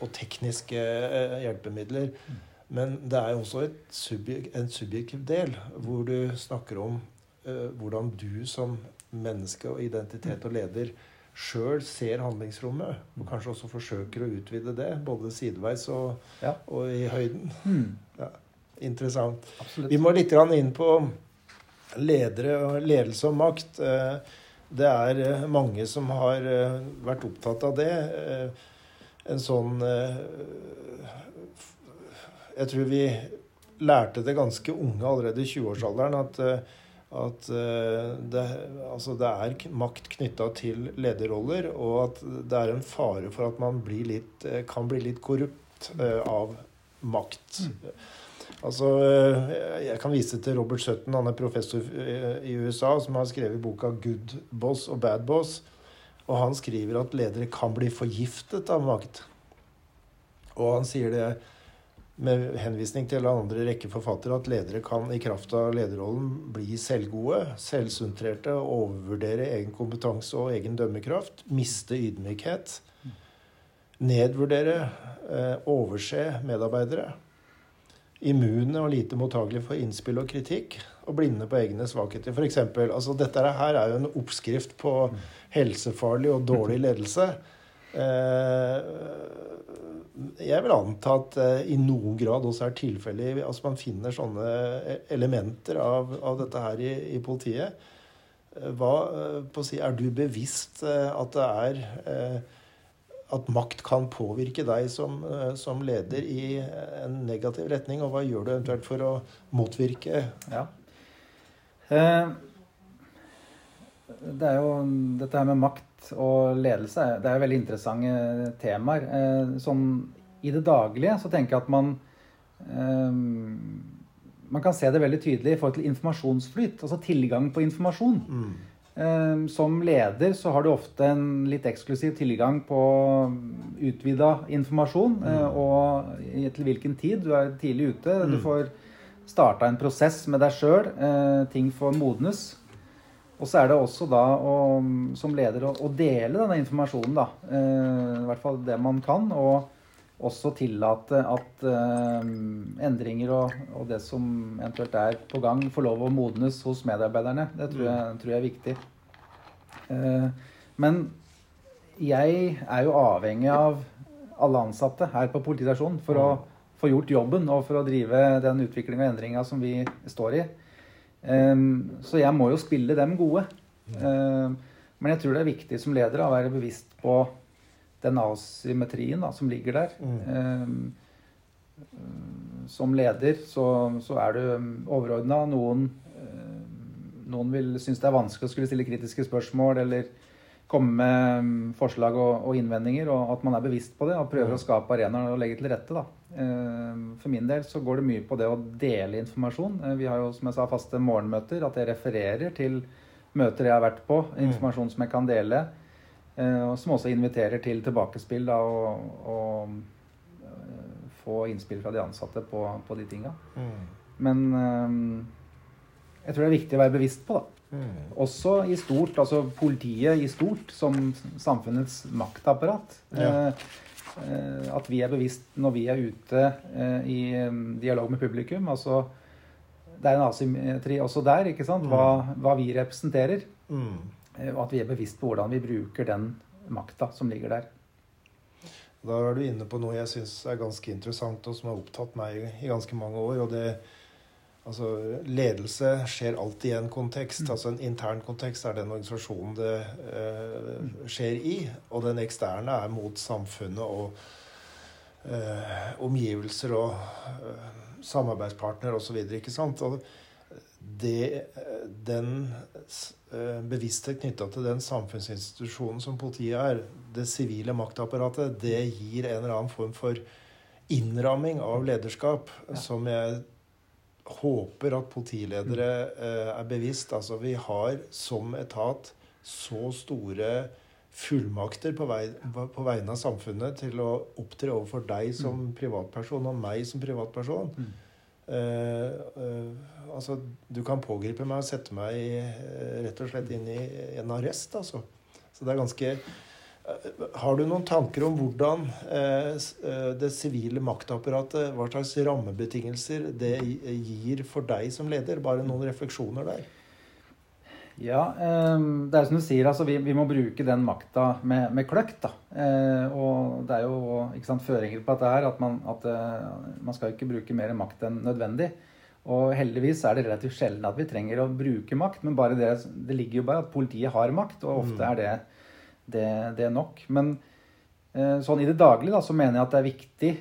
og tekniske eh, hjelpemidler. Men det er jo også et subjek, en subjektiv del, hvor du snakker om eh, hvordan du som menneske og identitet og leder sjøl ser handlingsrommet, og kanskje også forsøker å utvide det, både sideveis og, Ja. og i høyden. Mm, Interessant. absolutt. Vi må litt inn på ledere og ledelse og makt. Eh, Det er eh, mange som har eh, vært opptatt av det. En sånn Jeg tror vi lærte det ganske unge allerede i 20-årsalderen at, at eh, det, altså det er makt knytta til lederroller, og at det er en fare for at man blir litt, eh, kan bli litt korrupt eh, av makt. Altså, eh, Jeg kan vise til Robert Sutton, han er professor i USA, som har skrevet boka 'Good Boss og Bad Boss'. Og han skriver at ledere kan bli forgiftet av makt. Og han sier det med henvisning til andre rekke forfattere at ledere kan i kraft av lederrollen bli selvgode, selvsentrerte overvurdere egen kompetanse og egen dømmekraft. Miste ydmykhet. Nedvurdere, eh, overse medarbeidere. Immune og lite mottagelige for innspill og kritikk. Og blinde på egne svakheter. For eksempel, altså dette her er jo en oppskrift på helsefarlig og dårlig ledelse. Eh, jeg vil anta at eh, i noen grad også er tilfellet altså Man finner sånne elementer av, av dette her i, i politiet. Eh, Hva, eh, si, er du bevisst eh, at det er eh, at makt kan påvirke deg som, eh, som leder i en negativ retning? Og hva gjør du eventuelt for å motvirke Ja. Eh, det jo dette her med makt og ledelse det er jo veldig interessante temaer. Sånn i det daglige så tenker jeg at man eh, Man kan se det veldig tydelig i forhold til informasjonsflyt, altså tilgang på informasjon. Mm. Eh, som leder så har du ofte en litt eksklusiv tilgang på utvida informasjon. Mm. Og til hvilken tid. Du er tidlig ute. Du Mm. får starta en prosess med deg sjøl. Ting får modnes. Og så er det også da å, som leder å, å dele denne informasjonen, da. Eh, I hvert fall det man kan. Og også tillate at eh, endringer og, og det som eventuelt er på gang, får lov å modnes hos medarbeiderne. Det tror jeg, tror jeg er viktig. Eh, men jeg er jo avhengig av alle ansatte her på politistasjonen for å få gjort jobben og for å drive den utviklinga og endringa som vi står i. Um, så jeg må jo spille dem gode. Um, men jeg tror det er viktig som leder å være bevisst på den asymmetrien da, som ligger der. Um, som leder så, så er du overordna. Noen, noen vil synes det er vanskelig å skulle stille kritiske spørsmål eller komme med forslag og, og innvendinger, og at man er bevisst på det og prøver å skape arenaer og legge til rette. da. For min del så går det mye på det å dele informasjon. Vi har jo som jeg sa, faste morgenmøter. At jeg refererer til møter jeg har vært på. Informasjon som jeg kan dele. Og som også inviterer til tilbakespill da, og, og få innspill fra de ansatte på, på de tinga. Men jeg tror det er viktig å være bevisst på, da. Også i stort, altså politiet i stort, som samfunnets maktapparat. Ja. At vi er bevisst når vi er ute i dialog med publikum. altså Det er en asymmetri også der, ikke sant? Hva, hva vi representerer. Mm. Og at vi er bevisst på hvordan vi bruker den makta som ligger der. Da er du inne på noe jeg syns er ganske interessant, og som har opptatt meg i ganske mange år. og det Altså, Ledelse skjer alltid i en kontekst. altså En intern kontekst er den organisasjonen det eh, skjer i. Og den eksterne er mot samfunnet og eh, omgivelser og eh, samarbeidspartner osv. Ikke sant? Og det, den eh, bevissthet knytta til den samfunnsinstitusjonen som politiet er, det sivile maktapparatet, det gir en eller annen form for innramming av lederskap som jeg håper at politiledere eh, er bevisst. Altså, vi har som etat så store fullmakter på, vei, på vegne av samfunnet til å opptre overfor deg som privatperson og meg som privatperson. Mm. Eh, eh, altså, du kan pågripe meg og sette meg eh, rett og slett inn i en arrest, altså. Så det er ganske Har du noen tanker om hvordan eh, eh, det sivile maktapparatet, hva slags rammebetingelser det gir for deg som leder? Bare noen refleksjoner der. Ja, eh, det er som du sier, altså vi, vi må bruke den makta med, med kløkt. da. Eh, og det er jo sant, føringer på dette her, at, man, at eh, man skal ikke bruke mer makt enn nødvendig. Og heldigvis er det relativt sjelden at vi trenger å bruke makt, men bare det, det ligger jo bare at politiet har makt, og ofte er det, det, det nok. Men eh, sånn i det daglige da, så mener jeg at det er viktig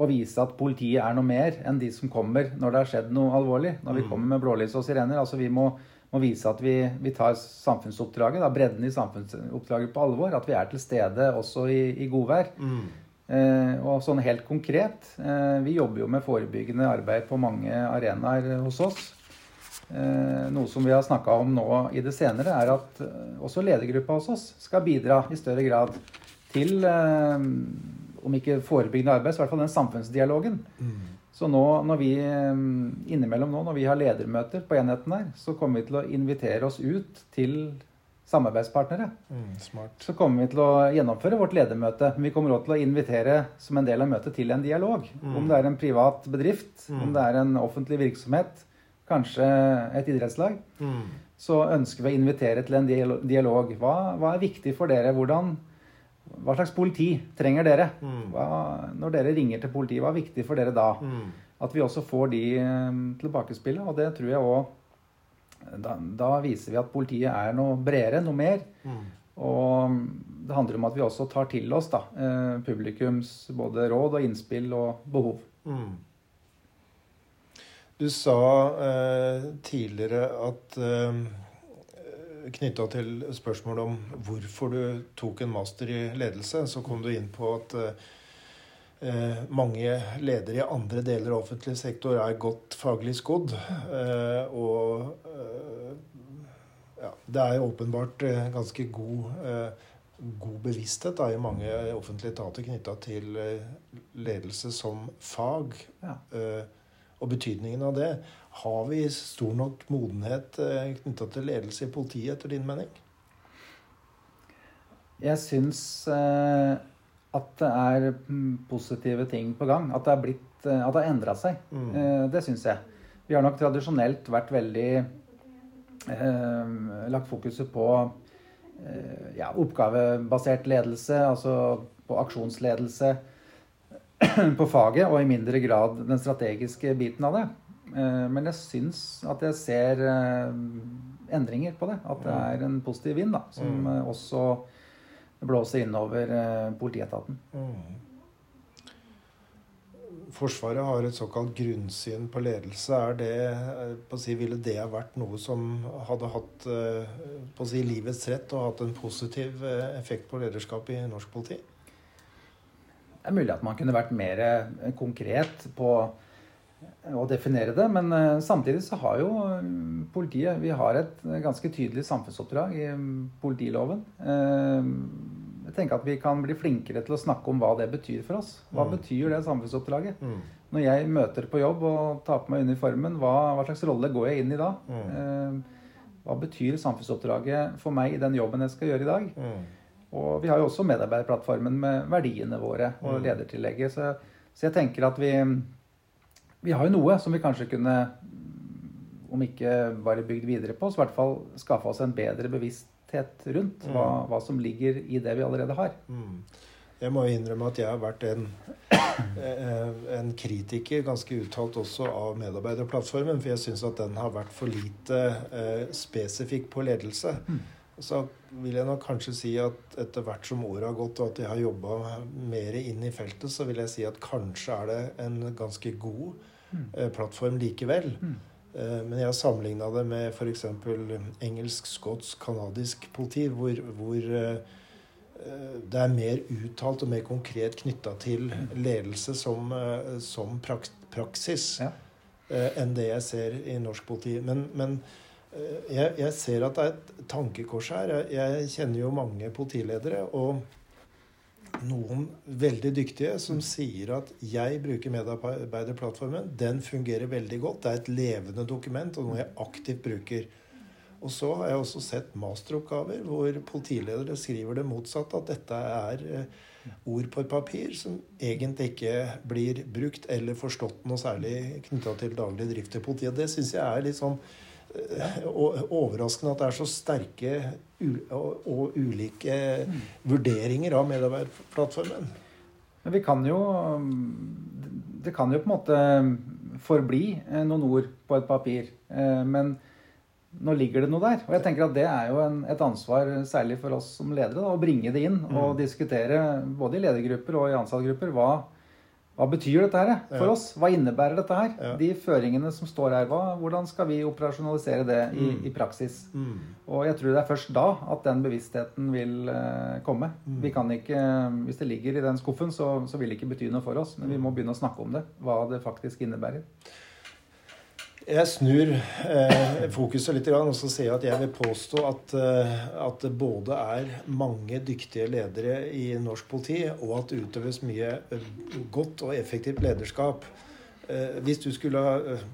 å vise at politiet er noe mer enn de som kommer når det har skjedd noe alvorlig. Når vi kommer med blålys og sirener. altså Vi må, må vise at vi, vi tar samfunnsoppdraget, da, bredden i samfunnsoppdraget på alvor. At vi er til stede også i, i godvær. Eh, og sånn helt konkret, eh, vi jobber jo med forebyggende arbeid på mange arenaer hos oss. Eh, noe som vi har snakka om nå i det senere, er at eh, også ledergruppa hos oss skal bidra i større grad til, eh, om ikke forebyggende arbeid, så i hvert fall den samfunnsdialogen. Så nå når vi innimellom nå, når vi har ledermøter på enheten her, så kommer vi til å invitere oss ut til samarbeidspartnere. Mm, smart. Så kommer vi til å gjennomføre vårt ledermøte. Men vi kommer også til å invitere som en del av møtet til en dialog. Om det er en privat bedrift, om det er en offentlig virksomhet, kanskje et idrettslag. Mm. Så ønsker vi å invitere til en dialog. Hva, hva er viktig for dere? Hvordan, hva slags politi trenger dere? Hva, når dere ringer til politiet, hva er viktig for dere da? Mm. At vi også får de eh, tilbakespillet. Og det tror jeg òg da, da viser vi at politiet er noe bredere, noe mer. Mm. Og det handler om at vi også tar til oss da, eh, publikums både råd og innspill og behov. Mm. Du sa eh, tidligere at eh, knytta til spørsmålet om hvorfor du tok en master i ledelse, så kom du inn på at eh, mange ledere i andre deler av offentlig sektor er godt faglig skodd. Eh, og eh, ja, det er åpenbart eh, ganske god, eh, god bevissthet da, i mange offentlige etater knytta til ledelse som fag. Ja. Og betydningen av det. Har vi stor nok modenhet eh, knytta til ledelse i politiet, etter din mening? Jeg syns eh, at det er mm, positive ting på gang. At det, har, blitt, eh, at det har endra seg. Mm. Det syns jeg. Vi har nok tradisjonelt vært veldig eh, Lagt fokuset på eh, ja, oppgavebasert ledelse, altså på aksjonsledelse på faget, og i mindre grad den strategiske biten av det. Eh, men jeg syns at jeg ser eh, endringer på det. At det er en positiv vind da, som Mm. eh, også blåser innover politietaten. Mm. Forsvaret har et såkalt grunnsyn på ledelse. Er det, på å si, ville det ha vært noe som hadde hatt på å si, livets rett og hatt en positiv effekt på lederskap i norsk politi? Det er mulig at man kunne vært mer eh, konkret på å definere det, men eh, samtidig så har jo mm, politiet Vi har et ganske tydelig samfunnsoppdrag i mm, politiloven. Eh, Jeg tenker at vi kan bli flinkere til å snakke om hva det betyr for oss. Hva Mm. betyr det samfunnsoppdraget? Mm. Når jeg møter på jobb og tar på meg uniformen, hva, hva slags rolle går jeg inn i da? Mm. Eh, Hva betyr samfunnsoppdraget for meg i den jobben jeg skal gjøre i dag? Mm. Og vi har jo også medarbeiderplattformen med verdiene våre og Mm. ledertillegget. Så, så jeg tenker at vi, vi har jo noe som vi kanskje kunne, om ikke bare bygd videre på, så i hvert fall skaffe oss en bedre bevissthet rundt hva, Mm. hva som ligger i det vi allerede har. Mm. Jeg må jo innrømme at jeg har vært en, eh, en kritiker, ganske uttalt også, av medarbeiderplattformen. For jeg syns at den har vært for lite eh, spesifikk på ledelse. Så vil jeg nok kanskje si at etter hvert som året har gått, og at jeg har jobba mer inn i feltet, så vil jeg si at kanskje er det en ganske god mm. plattform likevel. Mm. Eh, Men jeg har sammenligna det med f.eks. engelsk, skotsk, canadisk politi, hvor, hvor eh, eh, det er mer uttalt og mer konkret knytta til ledelse som, eh, som praksis Ja. eh, enn det jeg ser i norsk politi. Men, men eh, jeg, jeg ser at det er et tankekors her. Jeg, jeg kjenner jo mange politiledere. og noen veldig dyktige som sier at 'jeg bruker medarbeiderplattformen'. Den fungerer veldig godt. Det er et levende dokument og noe jeg aktivt bruker. Og så har jeg også sett masteroppgaver hvor politiledere skriver det motsatte. At dette er eh, ord på et papir som egentlig ikke blir brukt eller forstått noe særlig knytta til daglig drift i politiet. Det syns jeg er litt sånn overraskende at det er så sterke og, ulike vurderinger av medarbeiderplattformen. Men vi kan jo Det kan jo på en måte forbli eh, noen ord på et papir. eh, Men nå ligger det noe der. Og jeg tenker at det er jo en, et ansvar, særlig for oss som ledere, da, å bringe det inn og diskutere både i ledergrupper og i ansattgrupper hva, hva betyr dette her for Ja. oss? Hva innebærer dette her? De føringene som står her, hva, hvordan skal vi operasjonalisere det i, Mm. i praksis? Mm. Og jeg tror det er først da at den bevisstheten vil uh, komme. Mm. Vi kan ikke, Hvis det ligger i den skuffen, så, så vil det ikke bety noe for oss. Men vi må begynne å snakke om det. Hva det faktisk innebærer. Jeg snur eh, fokuset litt og så sier jeg at jeg vil påstå at, eh, at det både er mange dyktige ledere i norsk politi, og at det utøves mye eh, godt og effektivt lederskap. Eh, hvis du skulle eh,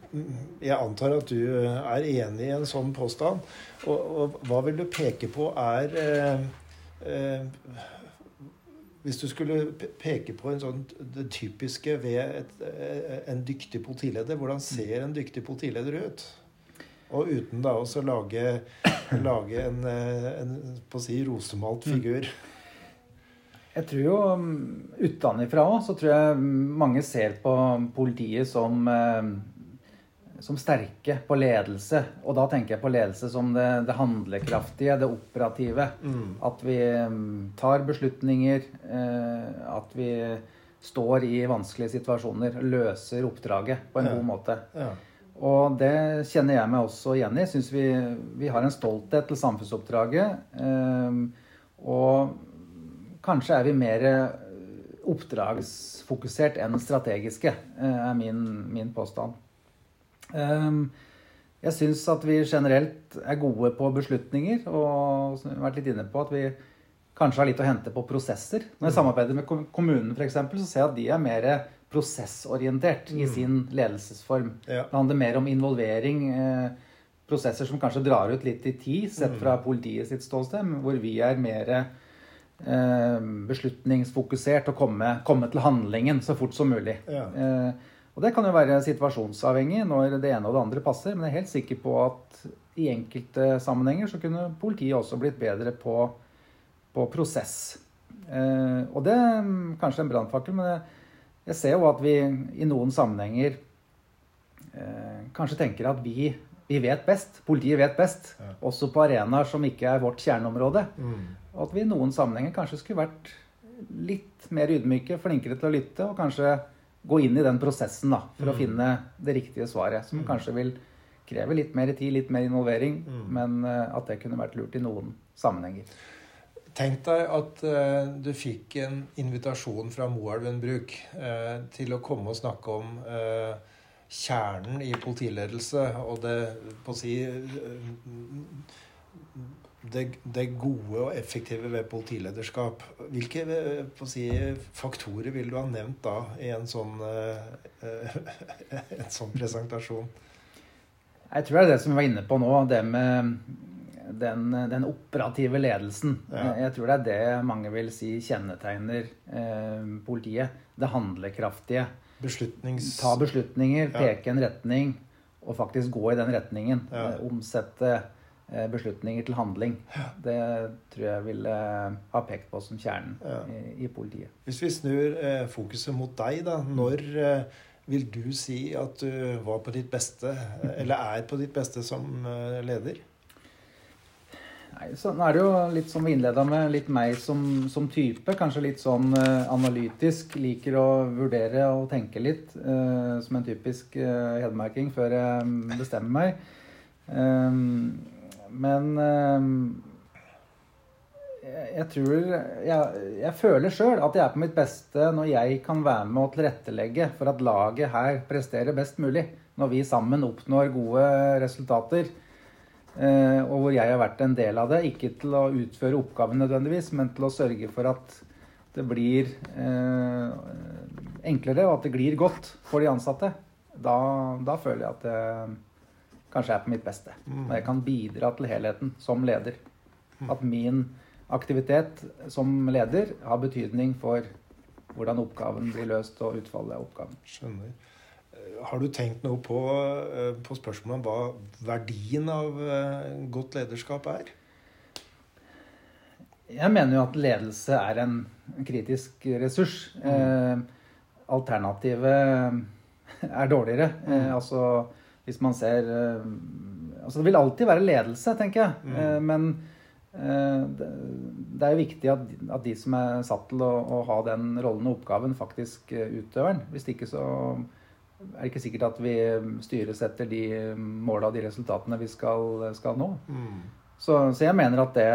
Jeg antar at du er enig i en sånn påstand. Og, og hva vil du peke på er eh, Hvis du skulle peke på en sånn, det typiske ved et, eh, en dyktig politileder, hvordan ser en dyktig politileder ut? Og uten da også lage, lage en, eh, en på å si, rosemalt figur. Jeg tror jo mm, utenfra òg, så tror jeg mange ser på politiet som, eh, som sterke på ledelse. Og da tenker jeg på ledelse som det, det handlekraftige, det operative. Mm. At vi mm, tar beslutninger, eh, at vi står i vanskelige situasjoner, løser oppdraget på en Ja. god måte. Ja. Og det kjenner jeg meg også igjen i. Syns vi, vi, har en stolthet til samfunnsoppdraget. Eh, og kanskje er vi mer oppdragsfokusert enn strategiske, eh, er min, min påstand. Eh, jeg syns at vi generelt er gode på beslutninger, og som vi har vært litt inne på, at vi kanskje har litt å hente på prosesser. Når jeg mm. samarbeider med kommunen, f.eks., så ser jeg at de er mer prosessorientert i mm. sin ledelsesform. Ja. Det handler mer om involvering. Eh, prosesser som kanskje drar ut litt i tid, sett fra mm. politiet sitt ståsted, hvor vi er mer eh, beslutningsfokusert og komme, komme, til handlingen så fort som mulig. Ja. Og det kan jo være situasjonsavhengig når det ene og det andre passer, men jeg er helt sikker på at i enkelte sammenhenger så kunne politiet også blitt bedre på, på prosess. Eh, og det er kanskje en brannfakkel, men jeg, jeg, ser jo at vi i noen sammenhenger eh, kanskje tenker at vi, vi, vet best. Politiet vet best. Ja. Også på arenaer som ikke er vårt kjerneområde. Mm. Og at vi i noen sammenhenger kanskje skulle vært litt mer ydmyke, flinkere til å lytte, og kanskje gå inn i den prosessen da, for mm. å finne det riktige svaret. Som mm. kanskje vil kreve litt mer tid, litt mer involvering, mm. men uh, at det kunne vært lurt i noen sammenhenger. Tenk deg at uh, du fikk en invitasjon fra Moelven Bruk uh, til å komme og snakke om kjernen i politiledelse og det på å si det, det, gode og effektive ved politilederskap. Hvilke eh, si, faktorer vil du ha nevnt da i en sånn, uh, en sånn presentasjon? Jeg tror det er det som vi var inne på nå, det med den, den operative ledelsen. Ja. Jeg tror det er det mange vil si kjennetegner eh, politiet. Det handlekraftige. Beslutnings... Ta beslutninger, peke ja. en retning og faktisk gå i den retningen. Ja. Omsette Eh, beslutninger til handling. Det tror jeg ville eh, ha pekt på som kjernen ja. i, i, politiet. Hvis vi snur eh, fokuset mot deg, da. Når eh, vil du si at du var på ditt beste, eller er på ditt beste som eh, leder? Nei, så Nå er det jo litt som vi innleda med, litt meg som, som, type. Kanskje litt sånn eh, analytisk. Liker å vurdere og tenke litt. som en typisk hedmarking før jeg bestemmer meg. Um, men ehm, jeg tror Jeg, jeg føler sjøl at jeg er på mitt beste når jeg kan være med å tilrettelegge for at laget her presterer best mulig. Når vi sammen oppnår gode resultater. Eh, og hvor jeg har vært en del av det. Ikke til å utføre oppgaven nødvendigvis, men til å sørge for at det blir eh, enklere, og at det glir godt for de ansatte. Da, da føler jeg at det kanskje er på mitt beste. Når Og jeg kan bidra til helheten som leder. Mm. At min aktivitet som leder har betydning for hvordan oppgaven blir løst og utfallet av oppgaven. Skjønner. Eh, har du tenkt noe på, eh, på spørsmålet om hva verdien av eh, godt lederskap er? Jeg mener jo at ledelse er en kritisk ressurs. Mm. alternativet er dårligere. Mm. altså hvis man ser eh, Altså det vil alltid være ledelse, tenker jeg. Mm. Eh, men eh, det er jo viktig at, at, de som er satt til å, å, ha den rollen og oppgaven, faktisk utøver den. Hvis ikke så er det ikke sikkert at vi styres etter de måla og de resultatene vi skal, skal nå. Mm. Så, så, jeg mener at det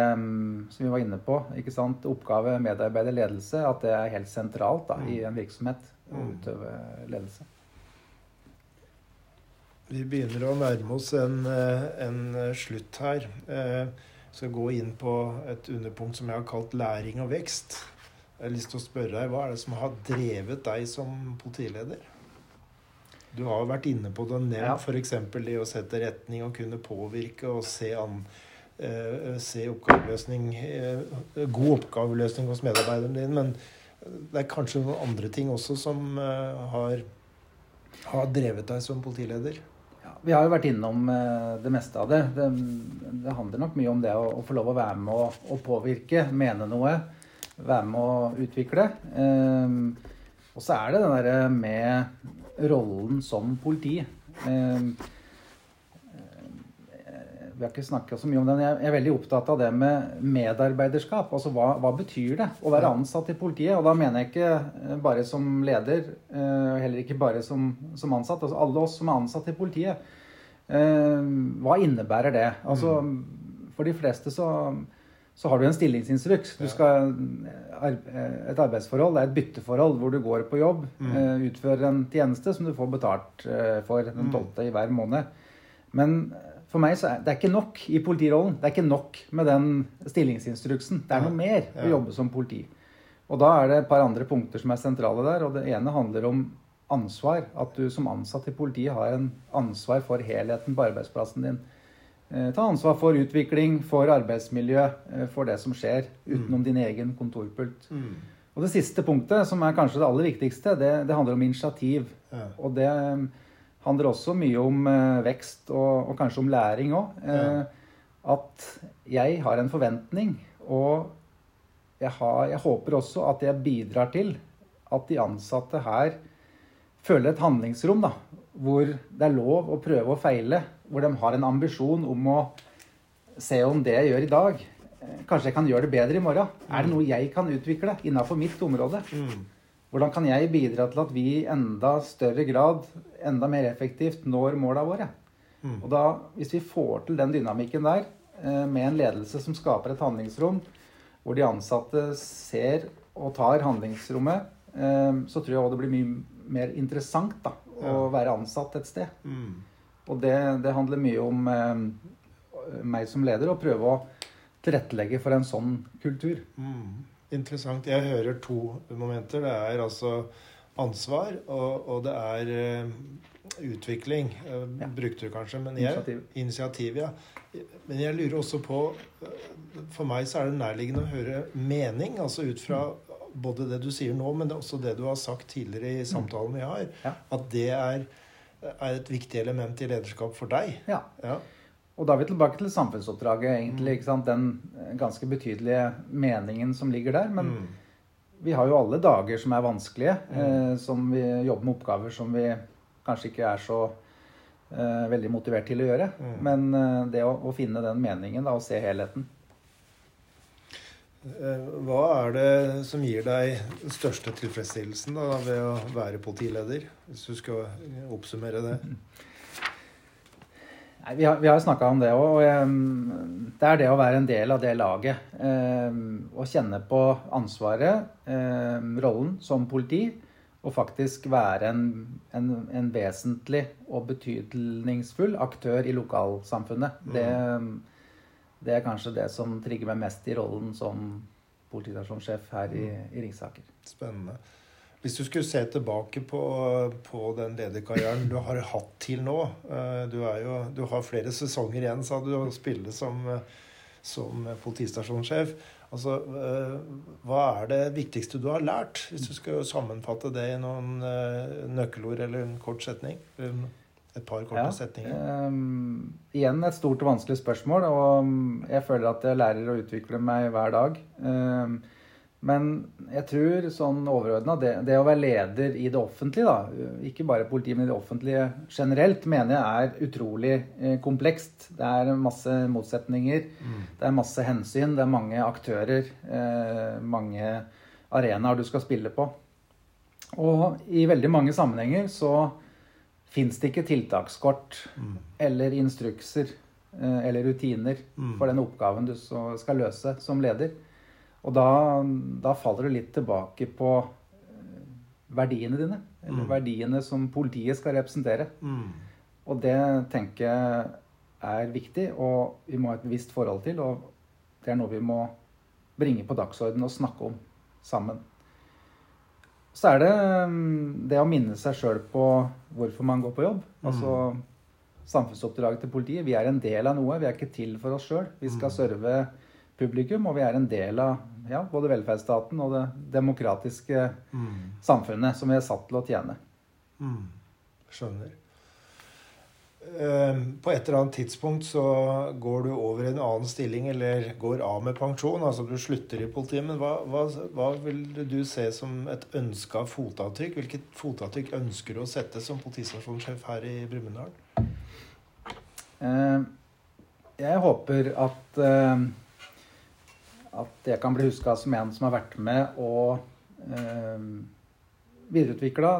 som vi var inne på, oppgave, medarbeider, ledelse, at det er helt sentralt da, i mm. en virksomhet å mm. utøve ledelse. Vi begynner å nærme oss en, eh, en eh, slutt her. Jeg eh, skal gå inn på et underpunkt som jeg har kalt læring og vekst. Jeg har lyst til å spørre deg, Hva er det som har drevet deg som politileder? Du har jo vært inne på det og nevnt ja. f.eks. det å sette retning og kunne påvirke og se, an, eh, se oppgaveløsning, eh, god oppgaveløsning hos medarbeideren din. Men det er kanskje noen andre ting også som eh, har, har drevet deg som politileder? Vi har jo vært innom eh, det meste av det. Det, det handler nok mye om det å, å, få lov å være med å, å påvirke, mene noe. Være med å utvikle. Um, og så er det den derre med rollen som politi. Um, vi har ikke snakka så mye om det, men jeg er veldig opptatt av det med medarbeiderskap. Altså hva, hva betyr det å være ansatt i politiet? Og da mener jeg ikke eh, bare som leder, og heller ikke bare som, som ansatt. Altså alle oss som er ansatt i politiet. Hva innebærer det? Altså, for de fleste så, så har du en stillingsinstruks. Du skal, et arbeidsforhold er et bytteforhold hvor du går på jobb, mm. utfører en tjeneste som du får betalt for den 12. i hver måned. Men for meg så er det ikke nok i politirollen. Det er ikke nok med den stillingsinstruksen. Det er noe mer å jobbe som politi. Og da er det et par andre punkter som er sentrale der. Og det ene handler om ansvar. At du som ansatt i politiet har en ansvar for helheten på arbeidsplassen din. Eh, ta ansvar for utvikling, for arbeidsmiljø, eh, for det som skjer utenom mm. din egen kontorpult. Mm. Og det siste punktet, som er kanskje det aller viktigste, det, det handler om initiativ. Ja. Og det handler også mye om eh, vekst og, og, kanskje om læring òg. Eh, at jeg har en forventning, og jeg, har, jeg, håper også at jeg bidrar til at de ansatte her føler et handlingsrom, da, hvor det er lov å prøve og feile. Hvor de har en ambisjon om å se om det jeg gjør i dag, eh, kanskje jeg kan gjøre det bedre i morgen. Er det noe jeg kan utvikle innafor mitt område? Mm. Hvordan kan jeg bidra til at vi i enda større grad, enda mer effektivt, når måla våre? Mm. Og da, Hvis vi får til den dynamikken der, eh, med en ledelse som skaper et handlingsrom, hvor de ansatte ser og tar handlingsrommet, eh, så tror jeg òg det blir mye mer interessant da, å være ansatt et sted. Mm. Og det, det, handler mye om eh, meg som leder, å prøve å tilrettelegge for en sånn kultur. Mm. Interessant. Jeg hører to momenter. Det er altså ansvar, og, og det er uh, utvikling. Uh, ja. Brukte du kanskje. Men jeg, initiativ. initiativ. ja. Men jeg lurer også på uh, For meg så er det nærliggende å høre mening. Altså ut fra både det du sier nå, men også det du har sagt tidligere i samtalen vi har. Ja. At det er, er, et viktig element i lederskap for deg. Ja. ja. Og da er vi tilbake til samfunnsoppdraget, egentlig. Mm. Den eh, ganske betydelige meningen som ligger der. Men mm. vi har jo alle dager som er vanskelige. Mm. Eh, som vi jobber med oppgaver som vi kanskje ikke er så eh, veldig motivert til å gjøre. Mm. Men eh, det å, å, finne den meningen da, og se helheten. Eh, hva er det som gir deg den største tilfredsstillelsen da, ved å være politileder? Hvis du skal oppsummere det. Nei, vi har, jo har snakka om det òg. Og det er det å være en del av det laget. Å kjenne på ansvaret, rollen som politi, og faktisk være en, en, en vesentlig og betydningsfull aktør i lokalsamfunnet. Mm. Det, det, er kanskje det som trigger meg mest i rollen som politistasjonssjef her i, mm. i Ringsaker. Spennende. Hvis du skulle se tilbake på, på den lederkarrieren du har hatt til nå eh, Du, jo, du har flere sesonger igjen, sa du, å spille som, som politistasjonssjef. Altså, eh, hva er det viktigste du har lært, hvis du skal sammenfatte det i noen eh, nøkkelord eller en kort setning? Et par korte ja, setninger. Um, igjen et stort og vanskelig spørsmål, og jeg føler at jeg lærer å utvikle meg hver dag. Um, men jeg tror sånn overordna det, det, å være leder i det offentlige, da, ikke bare politiet, men i det offentlige generelt, mener jeg er utrolig eh, komplekst. Det er masse motsetninger, mm. det er masse hensyn, det er mange aktører, eh, mange arenaer du skal spille på. Og i veldig mange sammenhenger så fins det ikke tiltakskort mm. eller instrukser eh, eller rutiner mm. for den oppgaven du skal løse som leder. Og da, da, faller du litt tilbake på eh, verdiene dine. Eller mm. verdiene som politiet skal representere. Mm. Og det tenker jeg er viktig, og vi må ha et visst forhold til. Og det er noe vi må bringe på dagsordenen og snakke om sammen. Så er det mm, det å minne seg sjøl på hvorfor man går på jobb. Mm. Altså samfunnsoppdraget til politiet. Vi er en del av noe. Vi er ikke til for oss sjøl. Vi skal mm. serve publikum, og vi er en del av ja, både velferdsstaten og det demokratiske mm. samfunnet som vi er satt til å tjene. Mm. Skjønner. Ehm, på et eller annet tidspunkt så går du over i en annen stilling eller går av med pensjon. Altså du slutter i politiet. Men hva, hva, hva vil du se som et ønska fotavtrykk? Hvilket fotavtrykk ønsker du å sette som politistasjonssjef her i Brumunddal? Eh, Jeg håper at, uh, at jeg kan bli huska som en som har vært med og eh, videreutvikla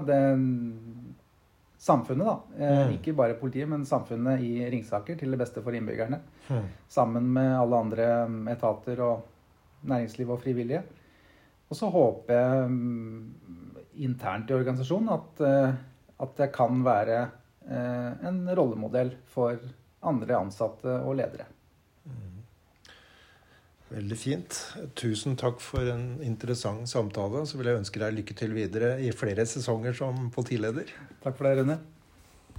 samfunnet, da. Mm. Ikke bare politiet, men samfunnet i Ringsaker til det beste for innbyggerne. Mm. Sammen med alle andre etater og næringsliv og frivillige. Og så håper jeg mm, internt i organisasjonen at, eh, at jeg kan være eh, en rollemodell for andre ansatte og ledere. Veldig fint. Tusen takk for en interessant samtale. Så vil jeg ønske deg lykke til videre i flere sesonger som politileder. Takk for det, Rune.